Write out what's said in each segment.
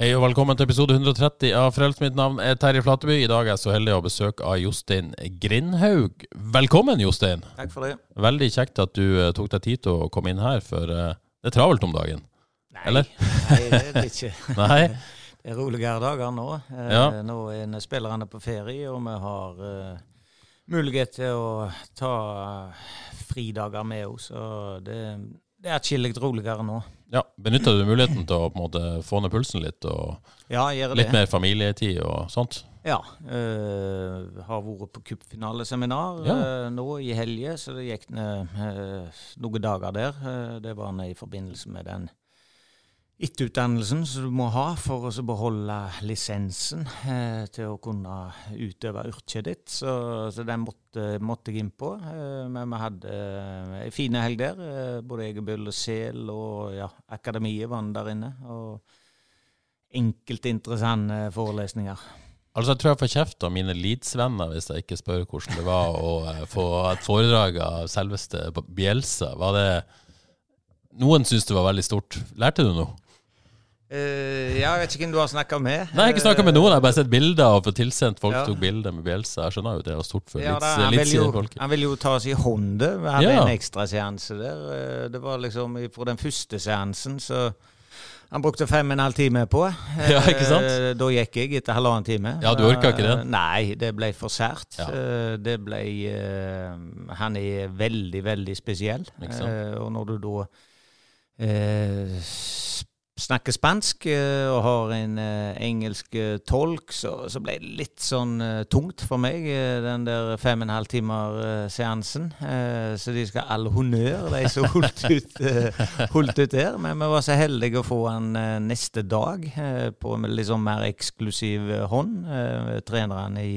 Hei og velkommen til episode 130 av Frelst. Mitt navn er Terje Flateby. I dag er jeg så heldig å ha besøk av Jostein Grindhaug. Velkommen, Jostein. Takk for det. Veldig kjekt at du eh, tok deg tid til å komme inn her, for eh, det er travelt om dagen. Nei, Eller? nei, det er det ikke. Nei? Det er roligere dager nå. Eh, Ja. Nå er spillerne på ferie, og vi har uh, mulighet til å ta fridager med oss. Så det, det er atskillig roligere nå. Ja, Benytta du muligheten til å på en måte få ned pulsen litt, og Ja, litt mer familietid og sånt? Ja. Øh, har vært på cupfinaleseminar Ja. øh, nå i helge, så det gikk ned øh, noen dager der. Eh, det var ned i forbindelse med den etterutdannelsen som du må ha for å beholde lisensen eh, til å kunne utøve yrket ditt. Så, så den måtte, måtte jeg inn på. Eh, men vi hadde eh, ei fin helg der. Eh, både Egebull og Sel og ja, akademiet var der inne. Og enkelte interessante forelesninger. Altså, Jeg tror jeg får kjeft av mine Leeds-venner hvis jeg ikke spør hvordan det var å eh, få et foredrag av selveste Bjelsa. Var det Noen syntes det var veldig stort. Lærte du noe? Eh, ja, jeg vet ikke hvem du har snakka med. Nei, jeg har ikke snakka med noen. Jeg har bare sett bilder og fått tilsendt folk Ja. tok bilder med Bjelsa. Jeg skjønner jo det var stort for Ja, da, han, vil jo, han vil jo ta oss i hånda. Vi hadde Ja. en ekstraseanse der. Eh, Det var liksom fra den første seansen, så han brukte fem og en halv time på. Ja, ikke sant? Eh, Da gikk jeg etter halvannen time. Ja, du orka ikke det? Nei, det ble for sært. Ja. Det ble Han er veldig, veldig spesiell. Og når du da eh, snakker spansk eh, og har en eh, engelsk eh, tolk, så, så ble det litt sånn tungt for meg, den der fem og en halv timer seansen. Eh, så de skal ha all honnør, de som holdt ut, holdt ut der. Men vi var så heldige å få han neste dag på en sånn mer eksklusiv hånd. treneren i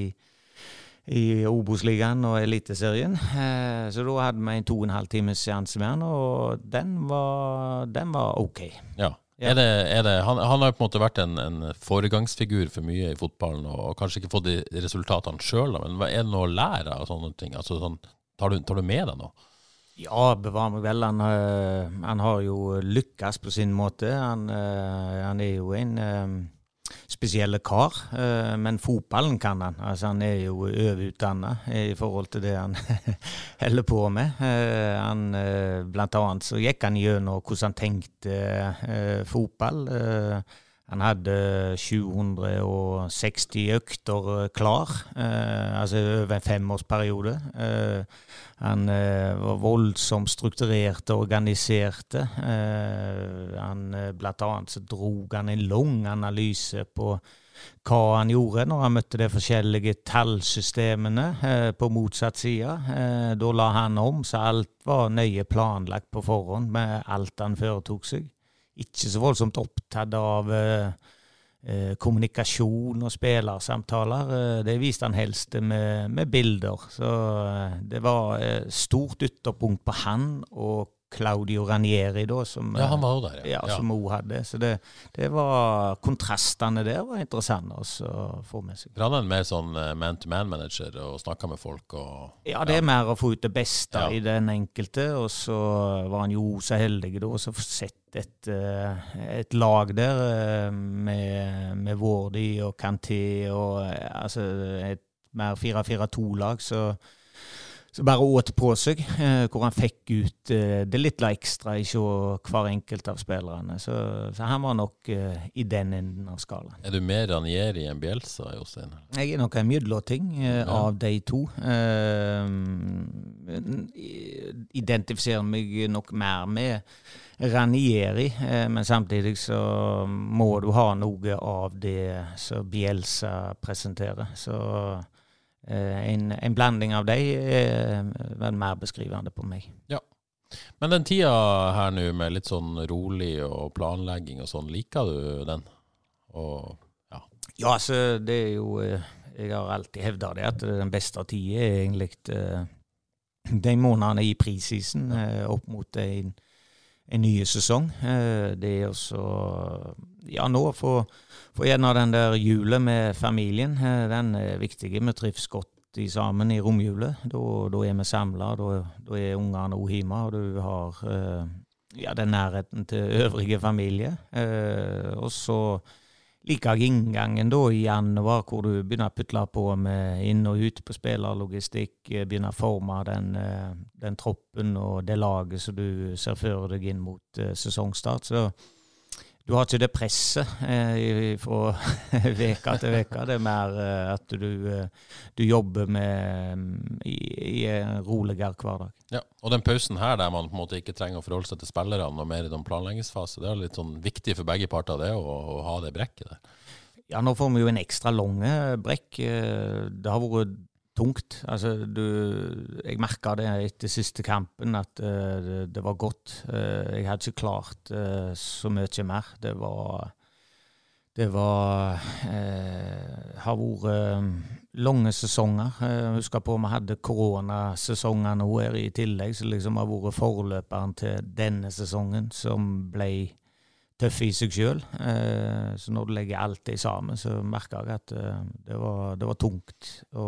i Obos-ligaen og Eliteserien. Eh, så da hadde vi en to og en halv times seanse med han, og den var, den var OK. Ja. Ja. Er det, er det, han, han har jo på en måte vært en, en foregangsfigur for mye i fotballen, og, og kanskje ikke fått de resultatene sjøl, men er det noe å lære av sånne ting? Altså, sånn, tar, du, tar du med deg noe? Ja, bevare meg vel. Han, øh, han har jo lykkes på sin måte. Han, øh, han er jo en øh, spesielle kar, øh, men fotballen kan han. Altså, han er jo overutdanna i forhold til det han holder på med. Eh, han, øh, blant annet så gikk han gjennom hvordan han tenkte fotball. Eh, han hadde 760 økter øh, klar, eh, altså over en femårsperiode. Eh, han eh, var voldsomt strukturert og organiserte. Eh, han, eh, blant annet så dro han en lang analyse på hva han gjorde når han møtte de forskjellige tallsystemene eh, på motsatt side. Eh, da la han om, så alt var nøye planlagt på forhånd med alt han foretok seg. Ikke så voldsomt opptatt av eh, eh, kommunikasjon og spillersamtaler. Eh, det viste han helst med, med bilder. Så eh, det var stort ytterpunkt på han og Claudio Ranieri, da, som, Ja, han var der, ja, ja. som hun hadde. Så det, det var kontrastene der var interessante å få med seg. Han er mer sånn man-to-man-manager og snakker med folk og Ja, det er mer å få ut det beste Ja. i den enkelte, og så var han jo så heldig da, og så sett et, eh, et lag der eh, med, med Wardi og Canté og eh, altså et mer 4-4-2-lag, så så bare åt på seg, eh, hvor han fikk ut eh, det litt ekstra i hver enkelt av spillerne. Så, så han var nok eh, i den enden av skalaen. Er du mer Ranieri enn Bjelsa, Jostein? Jeg er nok en eh, Ja. av de to. Identifiserer meg nok mer med Ranieri, men samtidig så må du ha noe av det som Bielsa presenterer. Så en, en, blanding av de er vel mer beskrivende på meg. Ja. Men den tida her nå med litt sånn rolig og planlegging og sånn, liker du den? Og, ja. ja, altså det er jo Jeg har alltid hevda det, at den beste tida er egentlig de månedene i prisisen opp mot en en ny sesong. Eh, det er også Ja, nå få, for gjerne den der julet med familien. Eh, den er viktig. Vi trives godt i sammen i romjula. Da, er vi samla. Da, er ungene òg hjemme, og du har eh, ja, den nærheten til øvrige familie. Og så liker jeg inngangen da i januar, hvor du begynner å putle på med inn og ut på spillerlogistikk, eh, begynner å forme den, eh, den, troppen og det laget som du ser for deg inn mot sesongstart. Så du har ikke det presset eh, fra uke til uke. Det er mer eh, at du, du, jobber med mm, i, i en roligere hverdag. Ja, og den pausen her der man på en måte ikke trenger å forholde seg til spillerne og mer i den planleggingsfase, det er litt sånn viktig for begge parter det å, å ha det brekket der. Ja, nå får vi jo en ekstra lange brekk. Det har vært tungt. Altså, du, jeg merka det etter siste kampen, at uh, det, det, var godt. Uh, jeg hadde ikke klart uh, så mye mer. Det var Det var Har vært lange sesonger. Jeg husker på vi hadde koronasesonger nå her i tillegg, som liksom har vært forløperen til denne sesongen, som ble tøff i seg sjøl. Eh, så når du legger alt det sammen, så merker jeg at eh, det, var, det, var, tungt å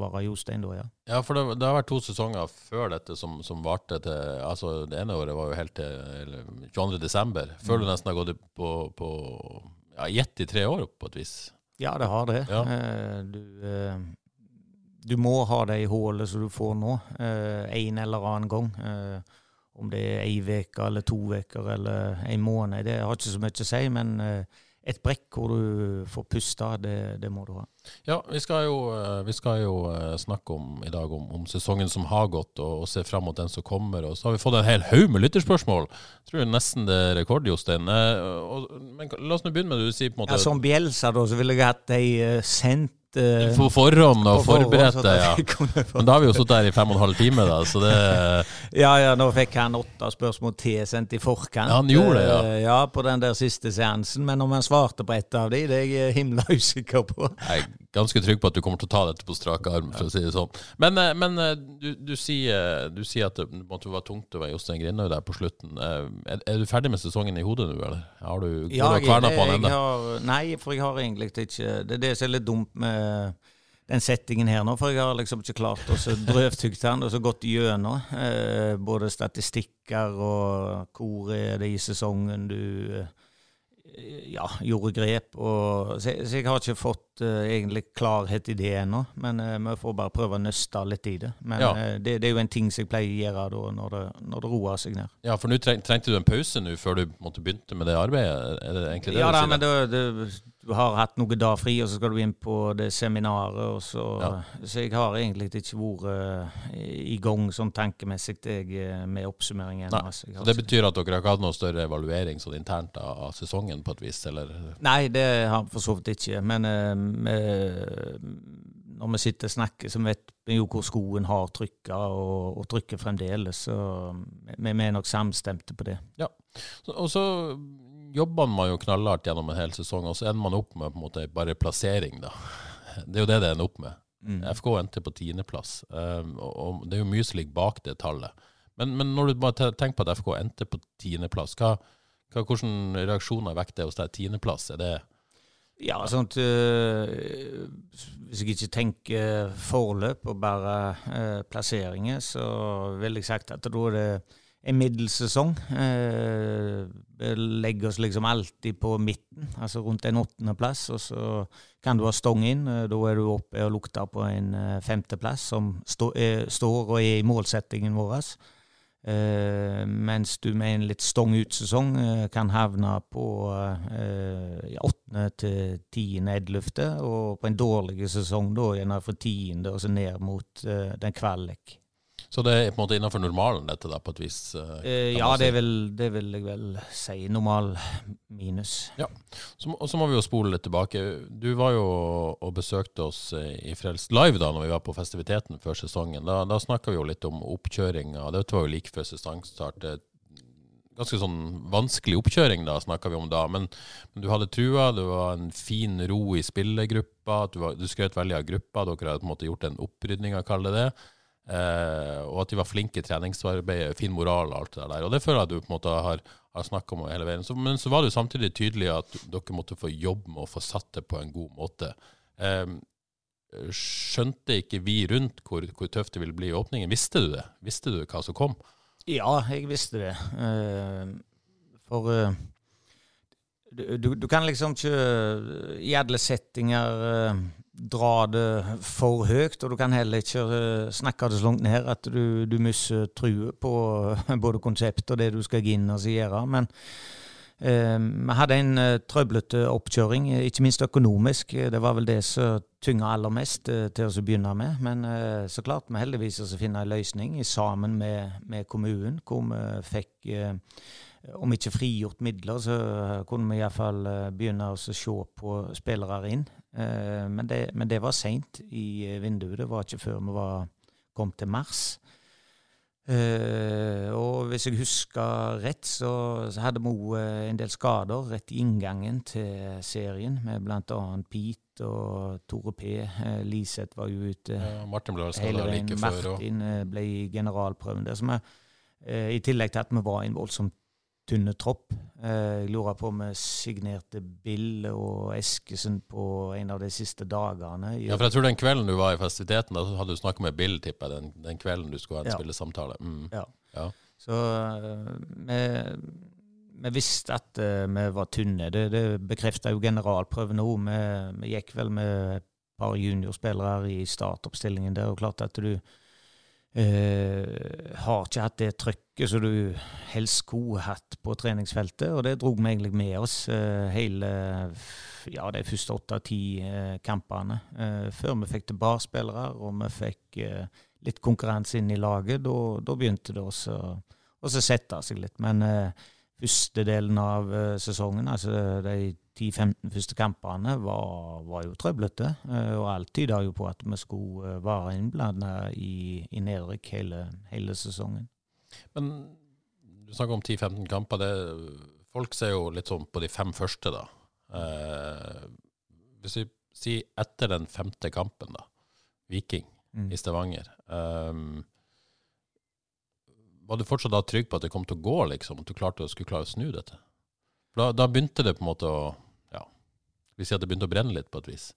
være Jostein da, ja. Ja, for det, det, har vært to sesonger før dette som, som varte til Altså, det ene året var jo helt til 22. desember. Før mm. du nesten har gått på, på ja, gjett i tre år, på et vis. Ja, det har det. Ja. Eh, du, du, må ha det i hullet som du får nå, eh, en eller annen gang. Om det er ei uke eller to uker eller en måned, det har ikke så mye å si. Men eh, et brekk hvor du får puste, det, det må du ha. Ja, vi skal jo, eh, vi skal jo eh, snakke om, i dag om, om, sesongen som har gått, og, og se fram mot den som kommer. Og så har vi fått en hel haug med lytterspørsmål. Jeg tror nesten det er rekord, Jostein. Men la oss nå begynne med det du sier. på en måte. Ja, Som Bjelsa, da, så ville jeg hatt ei sendt uh, For forhånd og forberedt deg, ja. Men da har vi jo sittet her i fem og en halv time, da, så det Ja, ja, nå fikk han åtte spørsmål tilsendt i forkant. Ja, han gjorde det, ja. Uh, ja, på den der siste seansen. Men om han svarte på ett av de, det er jeg himla usikker på. Jeg er ganske trygg på at du kommer til å ta dette på strak arm, for å si det sånn. Men, uh, men du, du, sier, du, sier, at det måtte være tungt å være Jostein Grindhaug der på slutten. Er, er, du ferdig med sesongen i hodet nå, eller? Har du, ja, jeg, på den ennå? Nei, for jeg har egentlig ikke Det er det som er litt dumt med Eh, den settingen her nå, for jeg har liksom ikke klart å drøvtygge den og så gått gjennom eh, både statistikker og hvor er det i sesongen du eh, ja, gjorde grep. Og, så, jeg, så, jeg har ikke fått uh, egentlig klarhet i det ennå. Men uh, vi får bare prøve å nøste litt i det. Men ja. uh, det, det, er jo en ting som jeg pleier å gjøre da, når det, når det roer seg ned. Ja, for nå treng, trengte du en pause nå før du måtte begynte med det arbeidet? Er det egentlig det ja, du sier? Ja, men det, det du har hatt noen dager fri, og så skal du inn på det seminaret. Så, ja. så, jeg har egentlig ikke vært uh, i gang sånn tankemessig jeg, eh, med oppsummeringen. Altså, så det betyr at dere har ikke hatt noen større evaluering sånn internt av, av sesongen på et vis? Eller? Nei, det har vi for så vidt ikke. Men uh, med, når vi sitter og snakker, så vet vi jo hvor skoen har trykka, og, og trykker fremdeles. Så vi, vi er nok samstemte på det. Ja, og så jobber man jo knallhardt gjennom en hel sesong, og så ender man opp med på en måte bare plassering, da. Det er jo det det ender opp med. Mm. FK endte på tiendeplass, um, og, det er jo mye som ligger bak det tallet. Men, men, når du bare tenker på at FK endte på tiendeplass, hva, hva, hvilke reaksjoner vekker det hos deg? Tiendeplass, er det ja, sånt øh, Hvis jeg ikke tenker forløp og bare øh, plasseringer, så ville jeg sagt at da er det en middels sesong. Eh, legger oss liksom alltid på midten, altså rundt en åttendeplass. Og så kan du ha stong inn. Eh, da er du oppe og lukter på en eh, femteplass, som stå, er, står og er i målsettingen vår. Eh, mens du med en litt stong ut-sesong eh, kan havne på åttende til tiende, ellevte, og på en dårlig sesong da gjerne fra tiende og så ned mot den kvalik. Så det er på en måte innenfor normalen, dette, da, på et vis? Eh, ja, ja, det vil, det vil, jeg vel si. Normal minus. Ja. Og så må vi jo spole litt tilbake. Du var jo og besøkte oss i Frelst live da når vi var på festiviteten før sesongen. Da, da snakka vi jo litt om oppkjøringa. Det var jo like før sesongstart. Ganske sånn vanskelig oppkjøring, da, snakka vi om da. Men, men, du hadde trua, det var en fin ro i spillergruppa. Du, var, du skrøt veldig av gruppa. Dere hadde på en måte gjort en opprydning, av det det. Eh, og at de var flinke i treningsarbeidet, fin moral og alt det der. Og det føler jeg du på en måte har, har snakka om hele veien. Så, men så var det jo samtidig tydelig at dere måtte få jobbe med å få satt det på en god måte. Eh, skjønte ikke vi rundt hvor, hvor, tøft det ville bli i åpningen? Visste du det? Visste du hva som kom? Ja, jeg visste det. Eh, for eh, du, du, kan liksom ikke i alle settinger eh, dra det for høyt, og du kan heller ikke uh, snakke det så langt ned at du, du mister truet på uh, både konsept og det du skal inn og gjøre. Men uh, vi hadde en uh, trøblete oppkjøring, ikke minst økonomisk. Det var vel det som tynga aller mest til å begynne med. Men så klart vi heldigvis å finne en løsning sammen med, med kommunen, hvor vi fikk om ikke frigjort midler, så kunne vi iallfall begynne å se på spillere inn. Eh, men det, men det var seint i eh, vinduet. Det var ikke før vi var, kom til mars. Uh, og hvis jeg husker rett, så, så hadde vi òg en del skader rett i inngangen til serien, med bl.a. Pete og Tore P. Uh, Liseth var jo ute. Ja, Martin ble skada like før. Martin ble i generalprøven der. Så uh, I tillegg til at vi var en voldsomt tynne tropp. Eh, jeg lurer på om vi signerte Bill og Eskesen på en av de siste dagene. Ja, for jeg tror den kvelden du var i festiviteten, da hadde du snakka med Bill, tipper jeg, den, den, kvelden du skulle ha en ja. spillesamtale. Mm. Ja. ja. Så eh, vi, vi, visste at uh, vi var tynne. Det, det bekrefta jo generalprøven òg. Vi, vi, gikk vel med et par juniorspillere i startoppstillingen der, og klart at du Uh, har ikke hatt det trøkket som du helst skulle hatt på treningsfeltet, og det dro vi egentlig med oss eh, hele ja, de første åtte-ti eh, kampene. før vi fikk tilbakespillere og vi fikk litt konkurranse inn i laget. Da begynte det også å sette seg litt. Men første delen av sesongen, altså de 10-15 første kampene var, var jo trøblete. Eh, og alt tyda jo på at vi skulle eh, være innblanda i, i nedrykk hele, hele, sesongen. Men du snakker om 10-15 kamper. Det, folk ser jo litt sånn på de fem første, da. Eh, hvis vi sier etter den femte kampen, da. Viking mm. i Stavanger. Um, var du fortsatt da trygg på at det kom til å gå, liksom? At du klarte, skulle klare å snu dette? Da, da, begynte det på en måte å ja, vi sier at det begynte å brenne litt på et vis?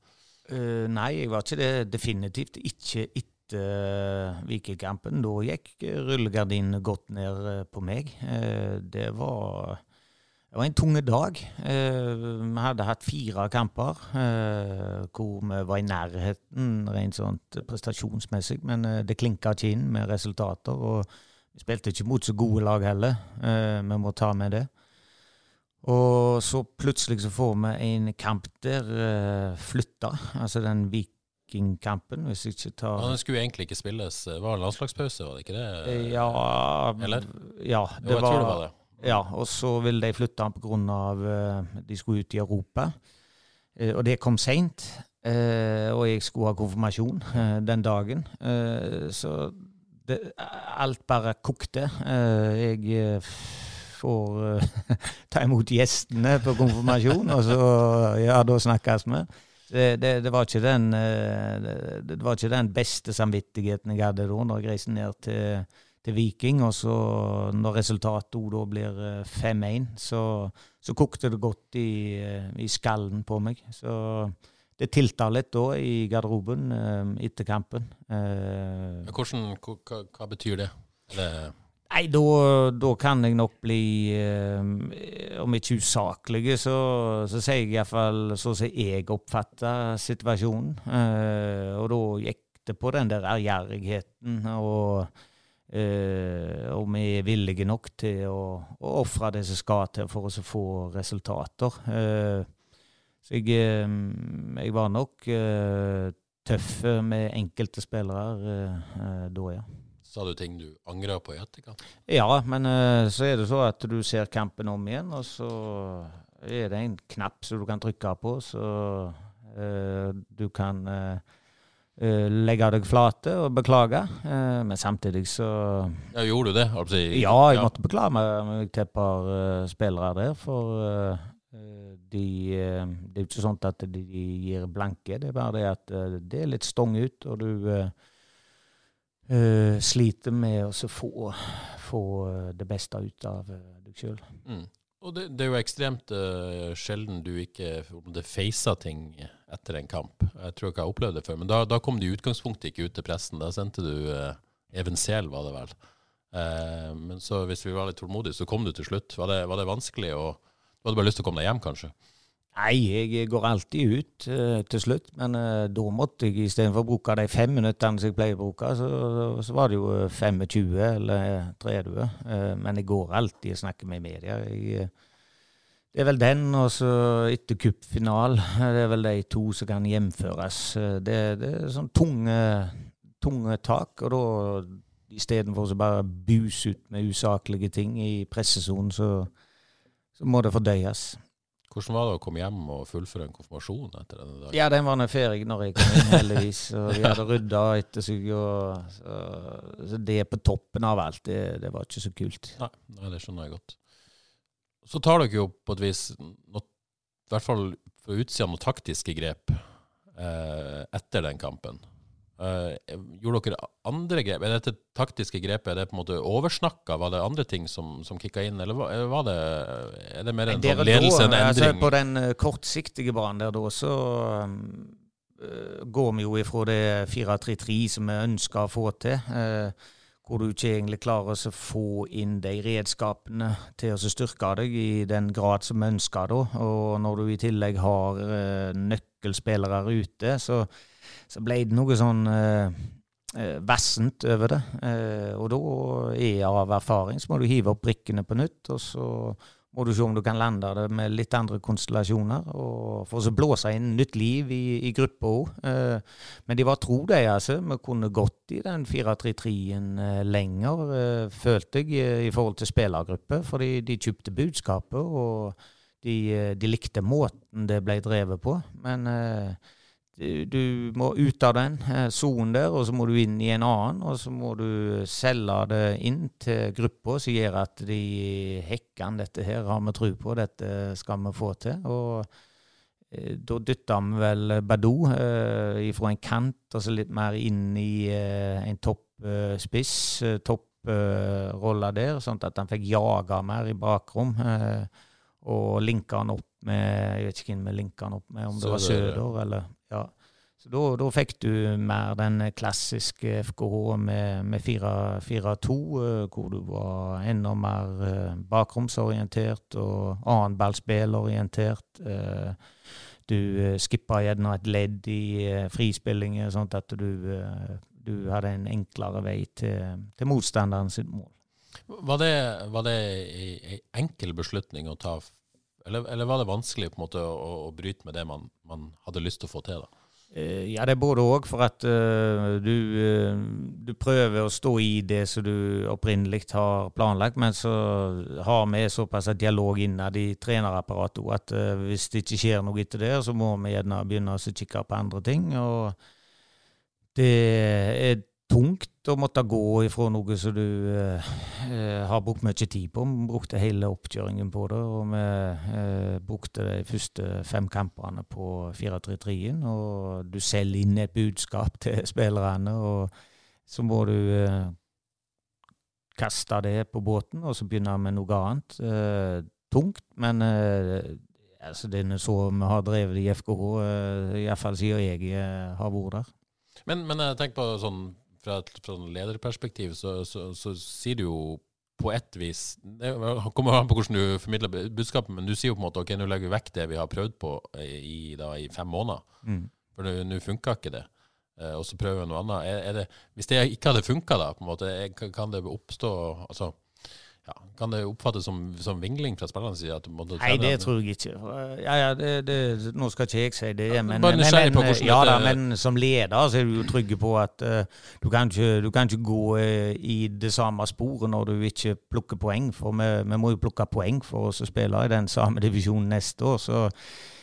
Uh, nei, jeg var ikke det. Definitivt ikke etter uh, Vikingkampen. Da gikk rullegardinen godt ned uh, på meg. Uh, det var det var en tung dag. vi hadde hatt fire kamper hvor vi var i nærheten rent sånt prestasjonsmessig, men det klinka ikke inn med resultater. Og vi spilte ikke mot så gode lag heller. vi må ta med det. Og så plutselig så får vi en kamp der uh, flytta, altså den Vikingkampen, hvis jeg ikke tar ja, Den skulle egentlig ikke spilles. Det var landslagspause, var det ikke det? Eh, ja, Eller? Ja, det, jo, var, det var det. Ja, og så ville de flytte den pga. De skulle ut i Europa. Og det kom seint. Og jeg skulle ha konfirmasjon den dagen. så det, alt bare kokte. jeg får uh, ta imot gjestene på konfirmasjon, og så ja, da snakkes vi. Det, det, det, var ikke den, det, var ikke den beste samvittigheten jeg hadde da når jeg reiste ned til, til Viking. Og så når resultatet da blir 5-1, eh, så, så, kokte det godt i, i, skallen på meg. Så det tiltar litt da i garderoben etter kampen. Hvordan, hva, hva betyr det? Eller Nei, da, da, kan jeg nok bli eh, Om ikke usaklig, så, så sier jeg iallfall sånn som jeg oppfatter situasjonen. Eh, og da gikk det på den der ærgjerrigheten, og, eh, om vi er villige nok til å, å ofre det som skal til for å få resultater. Eh, så jeg, eh, jeg, var nok eh, tøff med enkelte spillere da, ja. Sa du ting du angra på i etterkant? Ja, men uh, så er det så at du ser kampen om igjen, og så er det en knapp som du kan trykke på, så uh, du kan uh, legge deg flate og beklage. men samtidig så Ja, Gjorde du det? Ja, jeg måtte beklage meg til et par spillere der, for de, det er jo ikke sånn at de gir blanke. Det er bare det at det er litt stong ut, og du uh, sliter med å få, få, eh, det beste ut av deg sjøl. Mm. Og det, det, er jo ekstremt uh, sjelden du ikke facer ting etter en kamp. Jeg tror ikke jeg har opplevd det før. Men da, da kom du i utgangspunktet ikke ut til pressen. Da sendte du uh, Even Sehl, var det vel. Uh, men så hvis vi var litt tålmodige, så kom du til slutt. Var det, var det vanskelig? Og du hadde bare lyst til å komme deg hjem, kanskje? Nei, jeg går alltid ut uh, til slutt. Men uh, da måtte jeg istedenfor å bruke de fem minuttene som jeg pleier å bruke, så, så, var det jo 25 eller 30. Uh, men jeg går alltid og snakker med media. Jeg, det er vel den, og så etter cupfinalen. Det er vel de to som kan hjemføres. Det, det er sånn tunge, tunge tak. Og da istedenfor å bare buse ut med usaklige ting i pressesonen, så, så må det fordøyes. Hvordan var det å komme hjem og fullføre en konfirmasjon etter denne dagen? Ja, den var nå ferdig når jeg kom inn, heldigvis. Og vi hadde rydda etter seg. Og, så, så, det på toppen av alt, det, det, var ikke så kult. Nei, nei, det skjønner jeg godt. Så tar dere jo på et vis, noe, i hvert fall fra utsida, noen taktiske grep eh, etter den kampen. Uh, gjorde dere andre grep? Er dette taktiske grepet er det på en måte oversnakka? Var det andre ting som, som kicka inn, eller var det, er det mer en sånn ledelse, en altså, endring? Altså, på den uh, kortsiktige banen der da, så um, uh, går vi jo ifra det 4-3-3 som vi ønsker å få til. hvor du ikke egentlig klarer å få inn de redskapene til å styrke deg i den grad som vi ønsker. Da. Og når du i tillegg har nøkkelspillere ute, så så ble det noe sånn eh, eh, vassent over det. Eh, og da er av erfaring så må du hive opp brikkene på nytt, og så må du se om du kan lande det med litt andre konstellasjoner. og For så blåse inn nytt liv i, i gruppa òg. Men de var tro, de. altså. Vi kunne gått i den 4-3-3-en eh, lenger, følte jeg, i forhold til spillergruppe. Fordi de kjøpte budskapet, og de, de likte måten det ble drevet på. Men eh, du må ut av den eh, sonen der, og så må du inn i en annen. Og så må du selge det inn til gruppa som gjør at de hekkene dette her har vi tro på, dette skal vi få til. Og eh, da dytta vi vel Badou eh, fra en kant, og så litt mer inn i eh, en toppspiss, eh, topprolle der, sånn at han fikk jaga mer i bakrom. Eh, og linka han opp med Jeg vet ikke hvem vi linka han opp med, om det var Søder eller ja. Så da, da, fikk du mer den klassiske FKH med, med 4-2, eh, hvor du var enda mer eh, bakromsorientert og annenballspillorientert. Eh, du skippa gjerne et ledd i frispillinger, sånn at du, du, hadde en enklere vei til, til motstanderen sitt mål. Var det, var det en enkel beslutning å ta eller, eller, var det vanskelig på en måte å, å bryte med det man, man, hadde lyst til å få til? da? Eh, ja, det er både òg, for at uh, du, uh, du, prøver å stå i det som du opprinnelig har planlagt, men så har vi såpass dialog innad i trenerapparatet at uh, hvis det ikke skjer noe etter det, så må vi gjerne begynne å kikke på andre ting. og det er tungt å måtte gå ifra noe som du eh, eh, har brukt mye tid på. Vi brukte hele oppkjøringen på det, og vi eh, brukte de første fem kampene på 4-3-3-en. Og du selger inn et budskap til spillerne, og så må du eh, kaste det på båten og så begynne med noe annet. Eh, tungt, men eh, altså, det er så vi har drevet i FKH, eh, iallfall siden jeg har vært der. Men, men tenk på sånn fra et fra lederperspektiv, så, så, så, sier du jo på ett vis Det kommer an på hvordan du formidler budskapet, men du sier jo på en måte ok, nå legger vi vekk det vi har prøvd på i, da, i fem måneder. Mm. For nå funka ikke det. Eh, og så prøver vi noe annet. Er, er det, hvis det ikke hadde funka, da, på en måte, kan det oppstå altså, Ja, kan det oppfattes som, som vingling fra spillernes side? Nei, det tror jeg ikke. Ja, ja, det, det, nå skal ikke jeg si det, men, men, men, ja, da, men som leder så er du jo trygg på at uh, du, kan ikke, du kan ikke gå uh, i det samme sporet når du ikke plukker poeng. For vi, vi må jo plukke poeng for oss å spille i den samme divisjonen neste år. så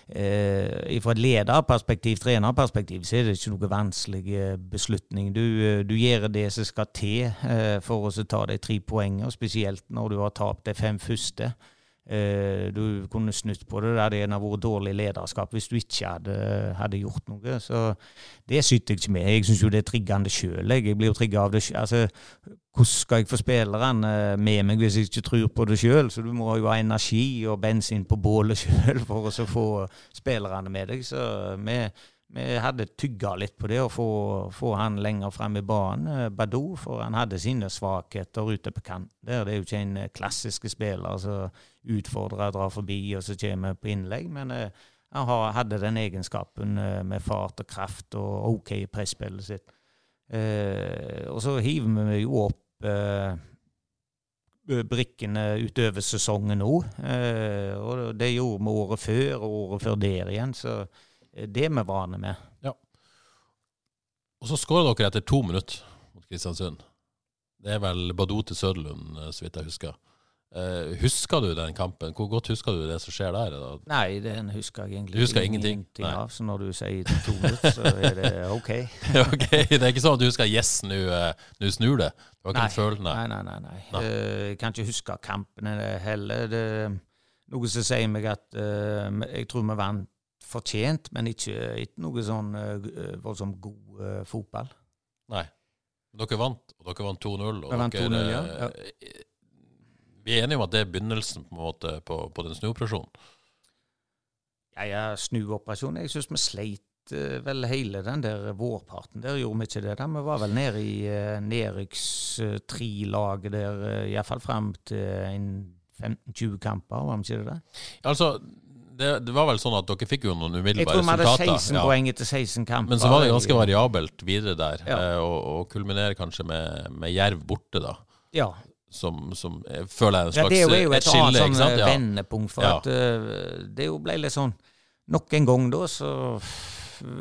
Eh, fra et lederperspektiv, trenerperspektiv, så er det ikke noe vanskelig beslutning. Du, eh, du gjør det som skal til eh, for å ta de tre poengene, spesielt når du har tapt de fem første. Du kunne snudd på det. Det hadde vært dårlig lederskap hvis du ikke hadde, hadde gjort noe. Så det sitter jeg ikke med. Jeg syns jo det er triggende sjøl. Jeg blir jo trigga av det sjøl. Altså, hvordan skal jeg få spillerne med meg hvis jeg ikke tror på det sjøl? Så du må jo ha energi og bensin på bålet sjøl for å få spillerne med deg. Så vi, vi hadde tygga litt på det å få, få han lenger frem i banen, eh, Badou, for han hadde sine svakheter ute på kant. Der det er jo ikke en eh, klassiske spiller som utfordrer, drar forbi og så kommer på innlegg. men eh, han hadde den egenskapen eh, med fart og kraft og OK i presspillet sitt. Eh, og så hiver vi jo opp eh, brikkene utover sesongen nå. Eh, og det gjorde vi året før og året før der igjen, så eh, det er vi vane med. Og så skårer dere etter to minutter mot Kristiansund. Det er vel Badou til Søderlund, eh, så vidt jeg husker. Eh, husker du den kampen? Hvor godt husker du det som skjer der? Da? Nei, den husker jeg egentlig husker ingenting? ingenting av. Så når du sier to minutter, så er det OK. ok, Det er ikke sånn at du husker 'yes, nå uh, snur det'? Det var ikke en følelse, nei, nei, nei. nei. Nei. Uh, Jeg kan ikke huske kampene heller. Det noe som sier meg at jeg tror vi vant fortjent, men ikke, ikke noe sånn voldsomt god fotball. Nei. Dere vant, og dere vant 2-0. og Vi vant dere, 2-0, ja. eh, Vi er enige om at det er begynnelsen på, en måte, på, på den snuoperasjonen. Ja, ja, snuoperasjonen Jeg syns vi sleit uh, vel hele den der vårparten. Der gjorde vi ikke det. da. Vi var vel nede i uh, nedrykkstrilaget uh, der, uh, iallfall frem til en 15-20 kamper, var vi ikke det? der? Altså, det, det var vel sånn at dere fikk jo noen umiddelbare resultater. Jeg tror vi hadde 16 ja. poeng etter 16 kamper. Men så var det ganske variabelt videre der, Ja. eh, og, og kulminerer kanskje med, med Jerv borte, da. Ja, Som, som jeg føler er en Ja, slags det er jo, et et skille, annet ikke sånn sant? eh, Ja. vendepunkt, for Ja. at eh, det jo ble litt sånn Nok en gang, da, så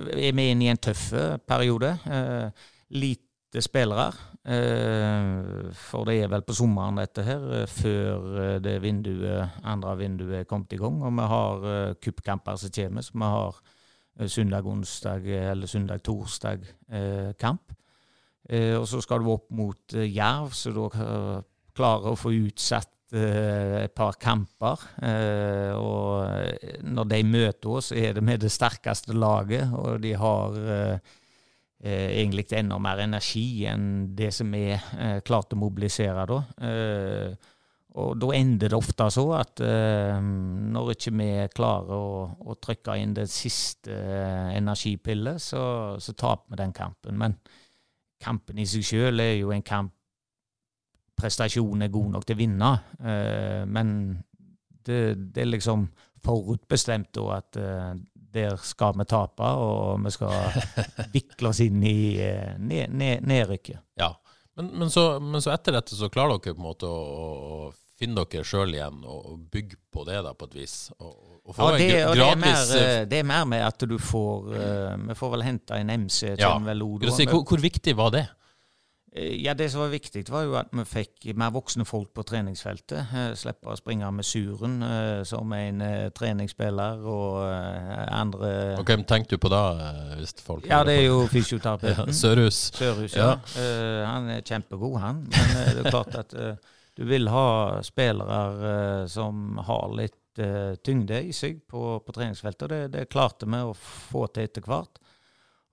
er vi inne i en tøff eh, periode. Eh, lite spillere. Eh, for det er vel på sommeren, dette her, eh, før eh, det vinduet, andre vinduet er kommet i gang. Og vi har uh, cupkamper som kommer, så vi har eh, søndag, onsdag eh, eller søndag-torsdag eh, kamp. Eh, og så skal du opp mot eh, Jerv, så da eh, klarer å få utsatt eh, et par kamper. Eh, og eh, når de møter oss, er det med det sterkeste laget, og de har egentlig enda mer energi enn det som er klarte klart å mobilisere da. Og da ender det ofte så at når ikke vi klarer å, å trykke inn det siste energipillet, så, så taper vi den kampen. Men kampen i seg sjøl er jo en kamp prestasjonen er god nok til å vinne. Eh, men det, det er liksom forutbestemt da at eh, der skal vi tape, og vi skal vikle oss inn i eh, ned, ned, nedrykket. Ja. Men, men, så, men så etter dette så klarer dere på en måte å, finne dere sjøl igjen og, bygge på det da på et vis. Og, og få Ja, det, og det, er mer, det er mer med at du får Vi får vel hente en MC, Ja. Si, hvor, hvor viktig var det? Eh, Ja, Det som var viktig, var jo at vi fikk mer voksne folk på treningsfeltet. Eh, Slippe å springe med Suren eh, som en treningsspiller og andre Og hvem tenkte du på da? Hvis folk Ja, det er jo ja, fysioterapeuten. Sørhus. Sørhus, ja. ja. han er kjempegod, han. Men det er klart at du vil ha spillere som har litt tyngde i seg på, på treningsfeltet. og Det, det klarte vi å få til etter hvert.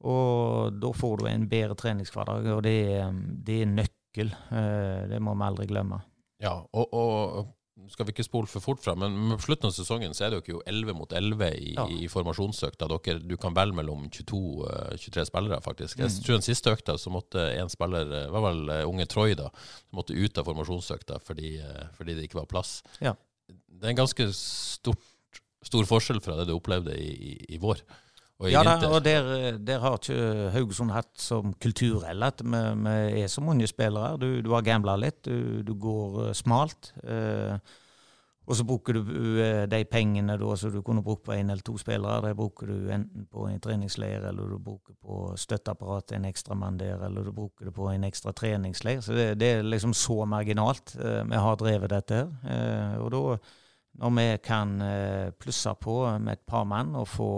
Og da får du en bedre treningshverdag, og det, er- det er nøkkel. Eh, det må vi aldri glemme. Ja, og, og skal vi ikke spole for fort fram, men på slutten av sesongen så er dere jo 11 mot 11 i, Ja. i formasjonsøkta. Dere, du kan velge mellom 22-23 spillere, faktisk. Jeg Mm. tror den siste økta så måtte en spiller, det var vel eh, unge Troy, da, som måtte ut av formasjonsøkta fordi, eh, fordi det ikke var plass. Ja. Det er en ganske stort, stor forskjell fra det du opplevde i, i, i vår. Og Ja da, og der, der har ikke Haugesund hatt som kultur heller at vi, vi er så mange spillere. Du, du har gambla litt, du, du går eh, smalt. Eh, og så bruker du eh, de pengene da, som du kunne brukt på én eller to spillere, det bruker du enten på en treningsleir, eller du bruker på støtteapparat, en ekstramann der, eller du bruker det på en ekstra treningsleir. Så det, det er liksom så marginalt eh, vi har drevet dette her. Eh, og da, når vi kan plusse på med et par mann og få,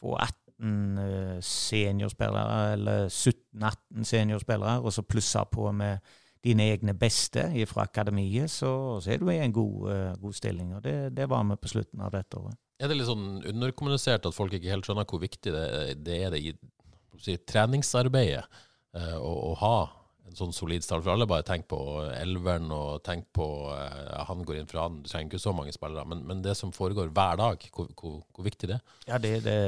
få 18 eh, seniorspillere, eller 17-18 seniorspillere, og så plusse på med dine egne beste fra akademiet, så, så er du i en god, eh, god stilling. Og det, det var vi på slutten av dette året. Er det litt sånn underkommunisert at folk ikke helt skjønner hvor viktig det, det er det i si, treningsarbeidet eh, å, å ha en sånn solid start. For alle bare tenker på elveren og tenk på eh, han går inn for han. Du trenger ikke så mange spillere. Men, men det som foregår hver dag, hvor, hvor, hvor viktig det er? Ja, det er det,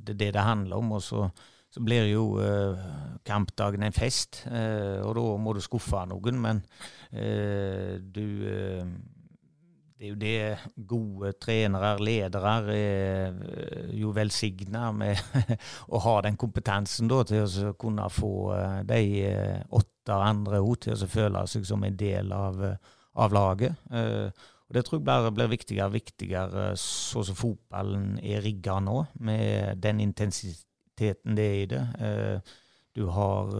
det, det, det handler om. Og så, så blir jo eh, kampdagen en fest, eh, og da må du skuffe noen. Men eh, du eh, Det er jo det gode trenere, ledere, er eh, jo velsigna med å ha den kompetansen da, til å kunne få eh, de eh, åtte andre òg til å føle seg som en del av, av laget. Og Det tror jeg bare blir viktigere og viktigere så som fotballen er rigga nå, med den intensiteten det er i det. Du har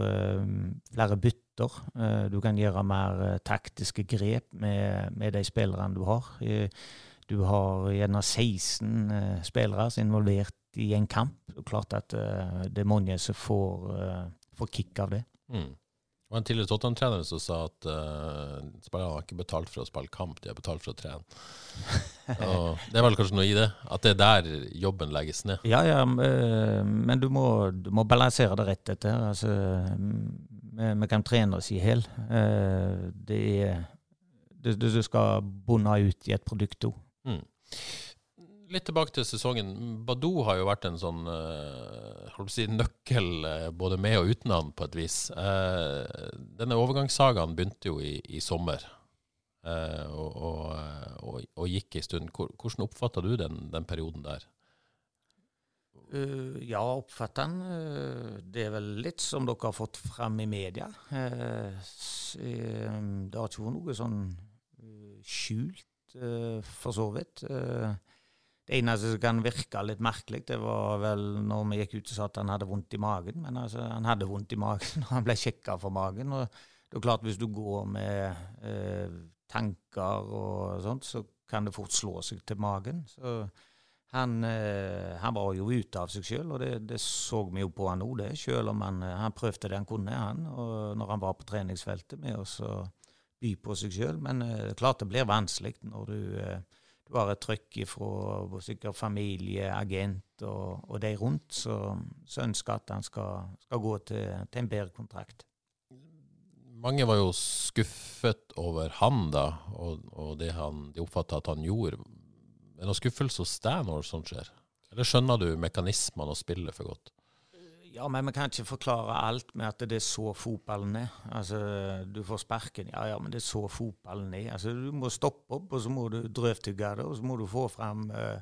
flere bytter. Eh, Du kan gjøre mer eh, taktiske grep med, med de spillerne du har. Eh, Du har gjerne 16 eh, spillere som er involvert i en kamp. Det er klart at det er mange som får, får kick av det. Mm. Det var en tidligere Tottenham-trener som sa at uh, spillerne har ikke betalt for å spille kamp, de har betalt for å trene. Og det er vel kanskje noe i det? At det er der jobben legges ned? Ja, ja, men du må, du må balansere det rett, etter. Altså, vi, kan trene oss i hjel. Eh, Det er det, skal bunne ut i et produkt òg. Mm. Litt tilbake til sesongen. Badou har jo vært en sånn å si, nøkkel eh, både med og uten han, på et vis. Eh, denne overgangssagaen begynte jo i, i sommer, eh, og, og, og, og gikk en stund. Hvordan oppfatta du den, den perioden der? Uh, ja, oppfatter han. Uh, det er vel litt som dere har fått frem i media. Uh, eh, det har ikke vært noe sånn skjult, for så vidt. Det eneste som kan virke litt merkelig, det var vel når vi gikk ut og sa at han hadde vondt i magen. Men altså, han hadde vondt i magen, og han ble sjekka for magen. og det er klart Hvis du går med tanker og sånt, så kan det fort slå seg til magen. så han, eh, han var jo ute av seg sjøl, og det, det så vi jo på han nå, det. Selv om han, eh, han prøvde det han kunne, han, og når han var på treningsfeltet med oss å by på seg sjøl. Men eh, klart det blir vanskelig når du, eh, du har et trykk fra sikkert familie, agent og, og de rundt, som ønsker at han skal, skal gå til, til en bedre kontrakt. Mange var jo skuffet over han da, og, og det han, de oppfatta at han gjorde. Er det noe skuffelse hos deg når sånt skjer? Eller skjønner du mekanismene og spillet for godt? Ja, men vi kan ikke forklare alt med at det er så fotballen er. Altså, du får sparken, ja ja, men det er så fotballen er. Altså, du må stoppe opp, og så må du drøvtygge det, og så må du få fram uh,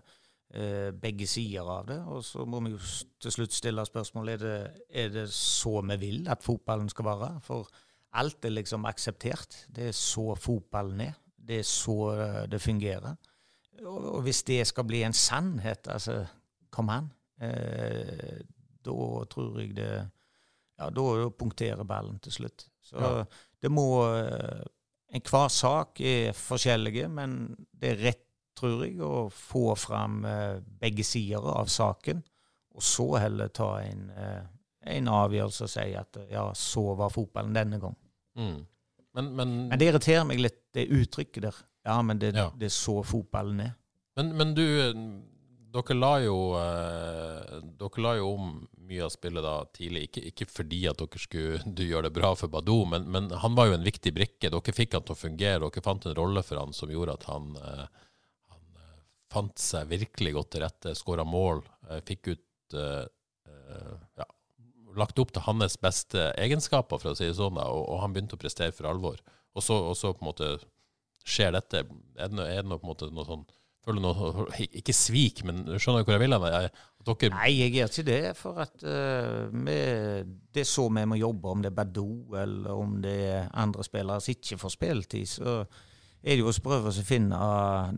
uh, begge sider av det. Og så må vi jo til slutt stille spørsmål er det, er det så vi vil at fotballen skal være. For alt er liksom akseptert. Det er så fotballen er. Det er så eh, det fungerer. Og, og hvis det skal bli en sannhet, altså, kom an. Eh, da tror jeg det Ja, da punkterer ballen til slutt. Så Ja. det må eh, Enhver sak er forskjellige, men det er rett, tror jeg, å få fram eh, begge sider av saken, og så heller ta en, eh, en avgjørelse og si at ja, så var fotballen denne gang. Mm. Men, men, Men det irriterer meg litt, det uttrykket der. Ja, men det, Ja. det er så fotballen er. men, men du, dere la jo eh, Dere la jo om mye av spillet da tidlig, ikke, ikke fordi at dere skulle du gjøre det bra for Badou, men, men han var jo en viktig brikke. Dere fikk han til å fungere, dere fant en rolle for han som gjorde at han, eh, han eh, fant seg virkelig godt til rette, skåra mål, eh, fikk ut eh, eh, ja, lagt opp til hans beste egenskaper, for å si det sånn, da, og, og han begynte å prestere for alvor. Og så, og så på en måte skjer dette. Er det, noe- er det noe, på en måte noe sånn føler du noe Ikke svik, men du skjønner hvor jeg vil hen? Nei, jeg gjør ikke det. For at uh, vi, det er så vi må jobbe, om det er Badou eller om det er andre spillere som ikke får spilletid. Så er det jo å prøve å finne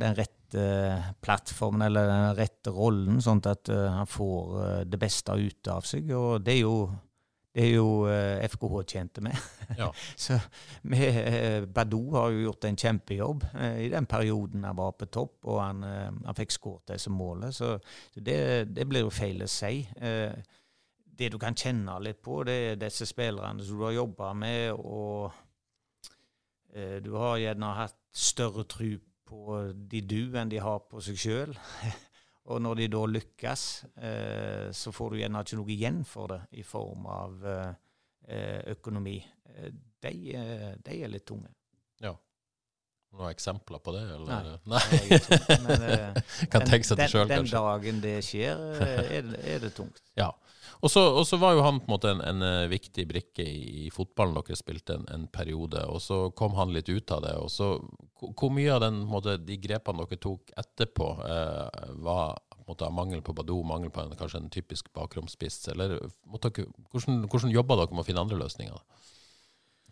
den rette plattformen eller den rette rollen, sånn at eh, han får eh, det beste ut av seg. Og det er jo, er jo eh, FKH tjente med. Ja. Så med, eh, Badou har jo gjort en kjempejobb eh, i den perioden han var på topp, og han, eh, han fikk skåret det som Så så det, det blir jo feil å si. Eh, det du kan kjenne litt på, det er disse spillerne som du har jobba med, og eh, du har gjerne hatt større tro på de du enn de har på seg sjøl. og når de da lykkes, eh, så får du gjerne ikke noe igjen for det i form av eh, eh, økonomi. Eh, De, eh, de er litt tunge. Ja. Noen eksempler på det? Eller? Nei. Nei. men, eh, kan tenke seg det sjøl, kanskje. Den dagen det skjer, eh, er det, er det tungt. Ja. Og så, var jo han på en måte en, en eh, viktig brikke i, i fotballen dere spilte en, en periode, og så kom han litt ut av det. og så Hvor mye av den, måte, de grepene dere tok etterpå, eh, var måte, mangel på Badou, mangel på en, kanskje en typisk bakromspiss? Eller måtte hvordan, hvordan jobba dere med å finne andre løsninger? da?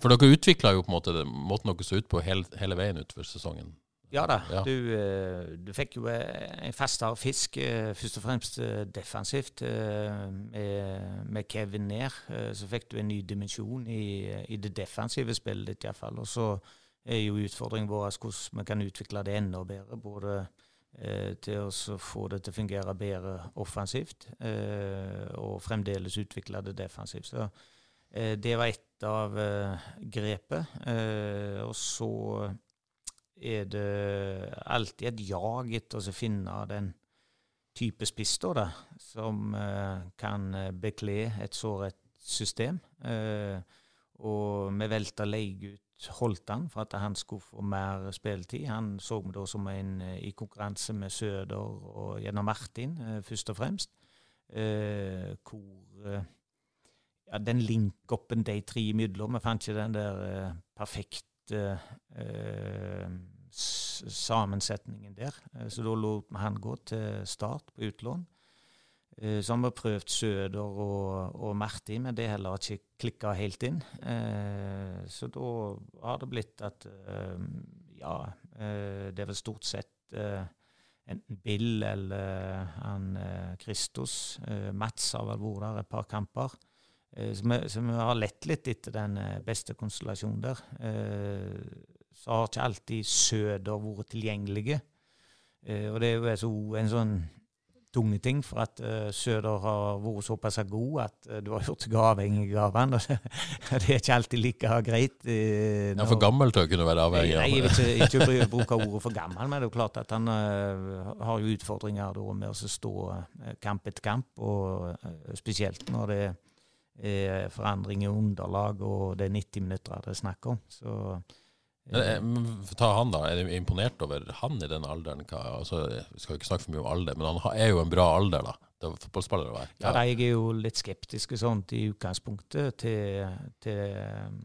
For dere utvikla jo på en måte måten dere så ut på hele, hele veien utover sesongen. Ja da. Ja. Du, eh, du fikk jo eh, en fastere fisk, eh, først og fremst defensivt. Med, med Kevin ned, så fikk du en ny dimensjon i, i det defensive spillet ditt iallfall. Og så er jo utfordringen vår hvordan vi kan utvikle det enda bedre. Både til å få det til å fungere bedre offensivt, og fremdeles utvikle det defensivt. Så det var ett av eh, grepet. Eh, og så er det alltid et jag etter å finne den type spiss da, som eh, kan bekle et så rett system. Og vi velta leie ut Holtan for at han skulle få mer spilletid. Han så vi da som en i konkurranse med Søder og gjennom Martin, først og fremst. Eh, hvor eh, ja, den link-upen de tre imellom Vi fant ikke den der eh, perfekte eh, sammensetningen der. Eh, så da lot vi han gå til start på utlån. Eh, så har vi prøvd Søder og, og Martin, men det heller ikke klikka helt inn. Eh, så da har det blitt at eh, ja, eh, det er vel stort sett eh, enten Bill eller han eh, Kristos. Eh, Mats har vel vært der et par kamper. Eh, Så vi, har lett litt etter den eh, beste konstellasjonen der. Eh, Så har ikke alltid Søder vært tilgjengelige. Og det er jo en sånn tunge ting, for at Søder har vært såpass god at du har gjort deg avhengig av han. og Det det er ikke alltid like greit. Jeg er for når- gammel til å kunne være avhengig Nei, jeg vil ikke, ikke bruke ordet for gammel, men det er jo klart at han har jo utfordringer da med å stå kamp etter kamp, og spesielt når det er forandring i underlag og det er 90 minutter det er snakk om. Så eh, å Ta han da, Er du imponert over han i den alderen? Hva, altså, vi skal jo ikke snakke for mye om alder, men han er jo en bra alder da, til fotballspiller å være. Ja, da, jeg er jo litt skeptisk og sånt i utgangspunktet til, til um,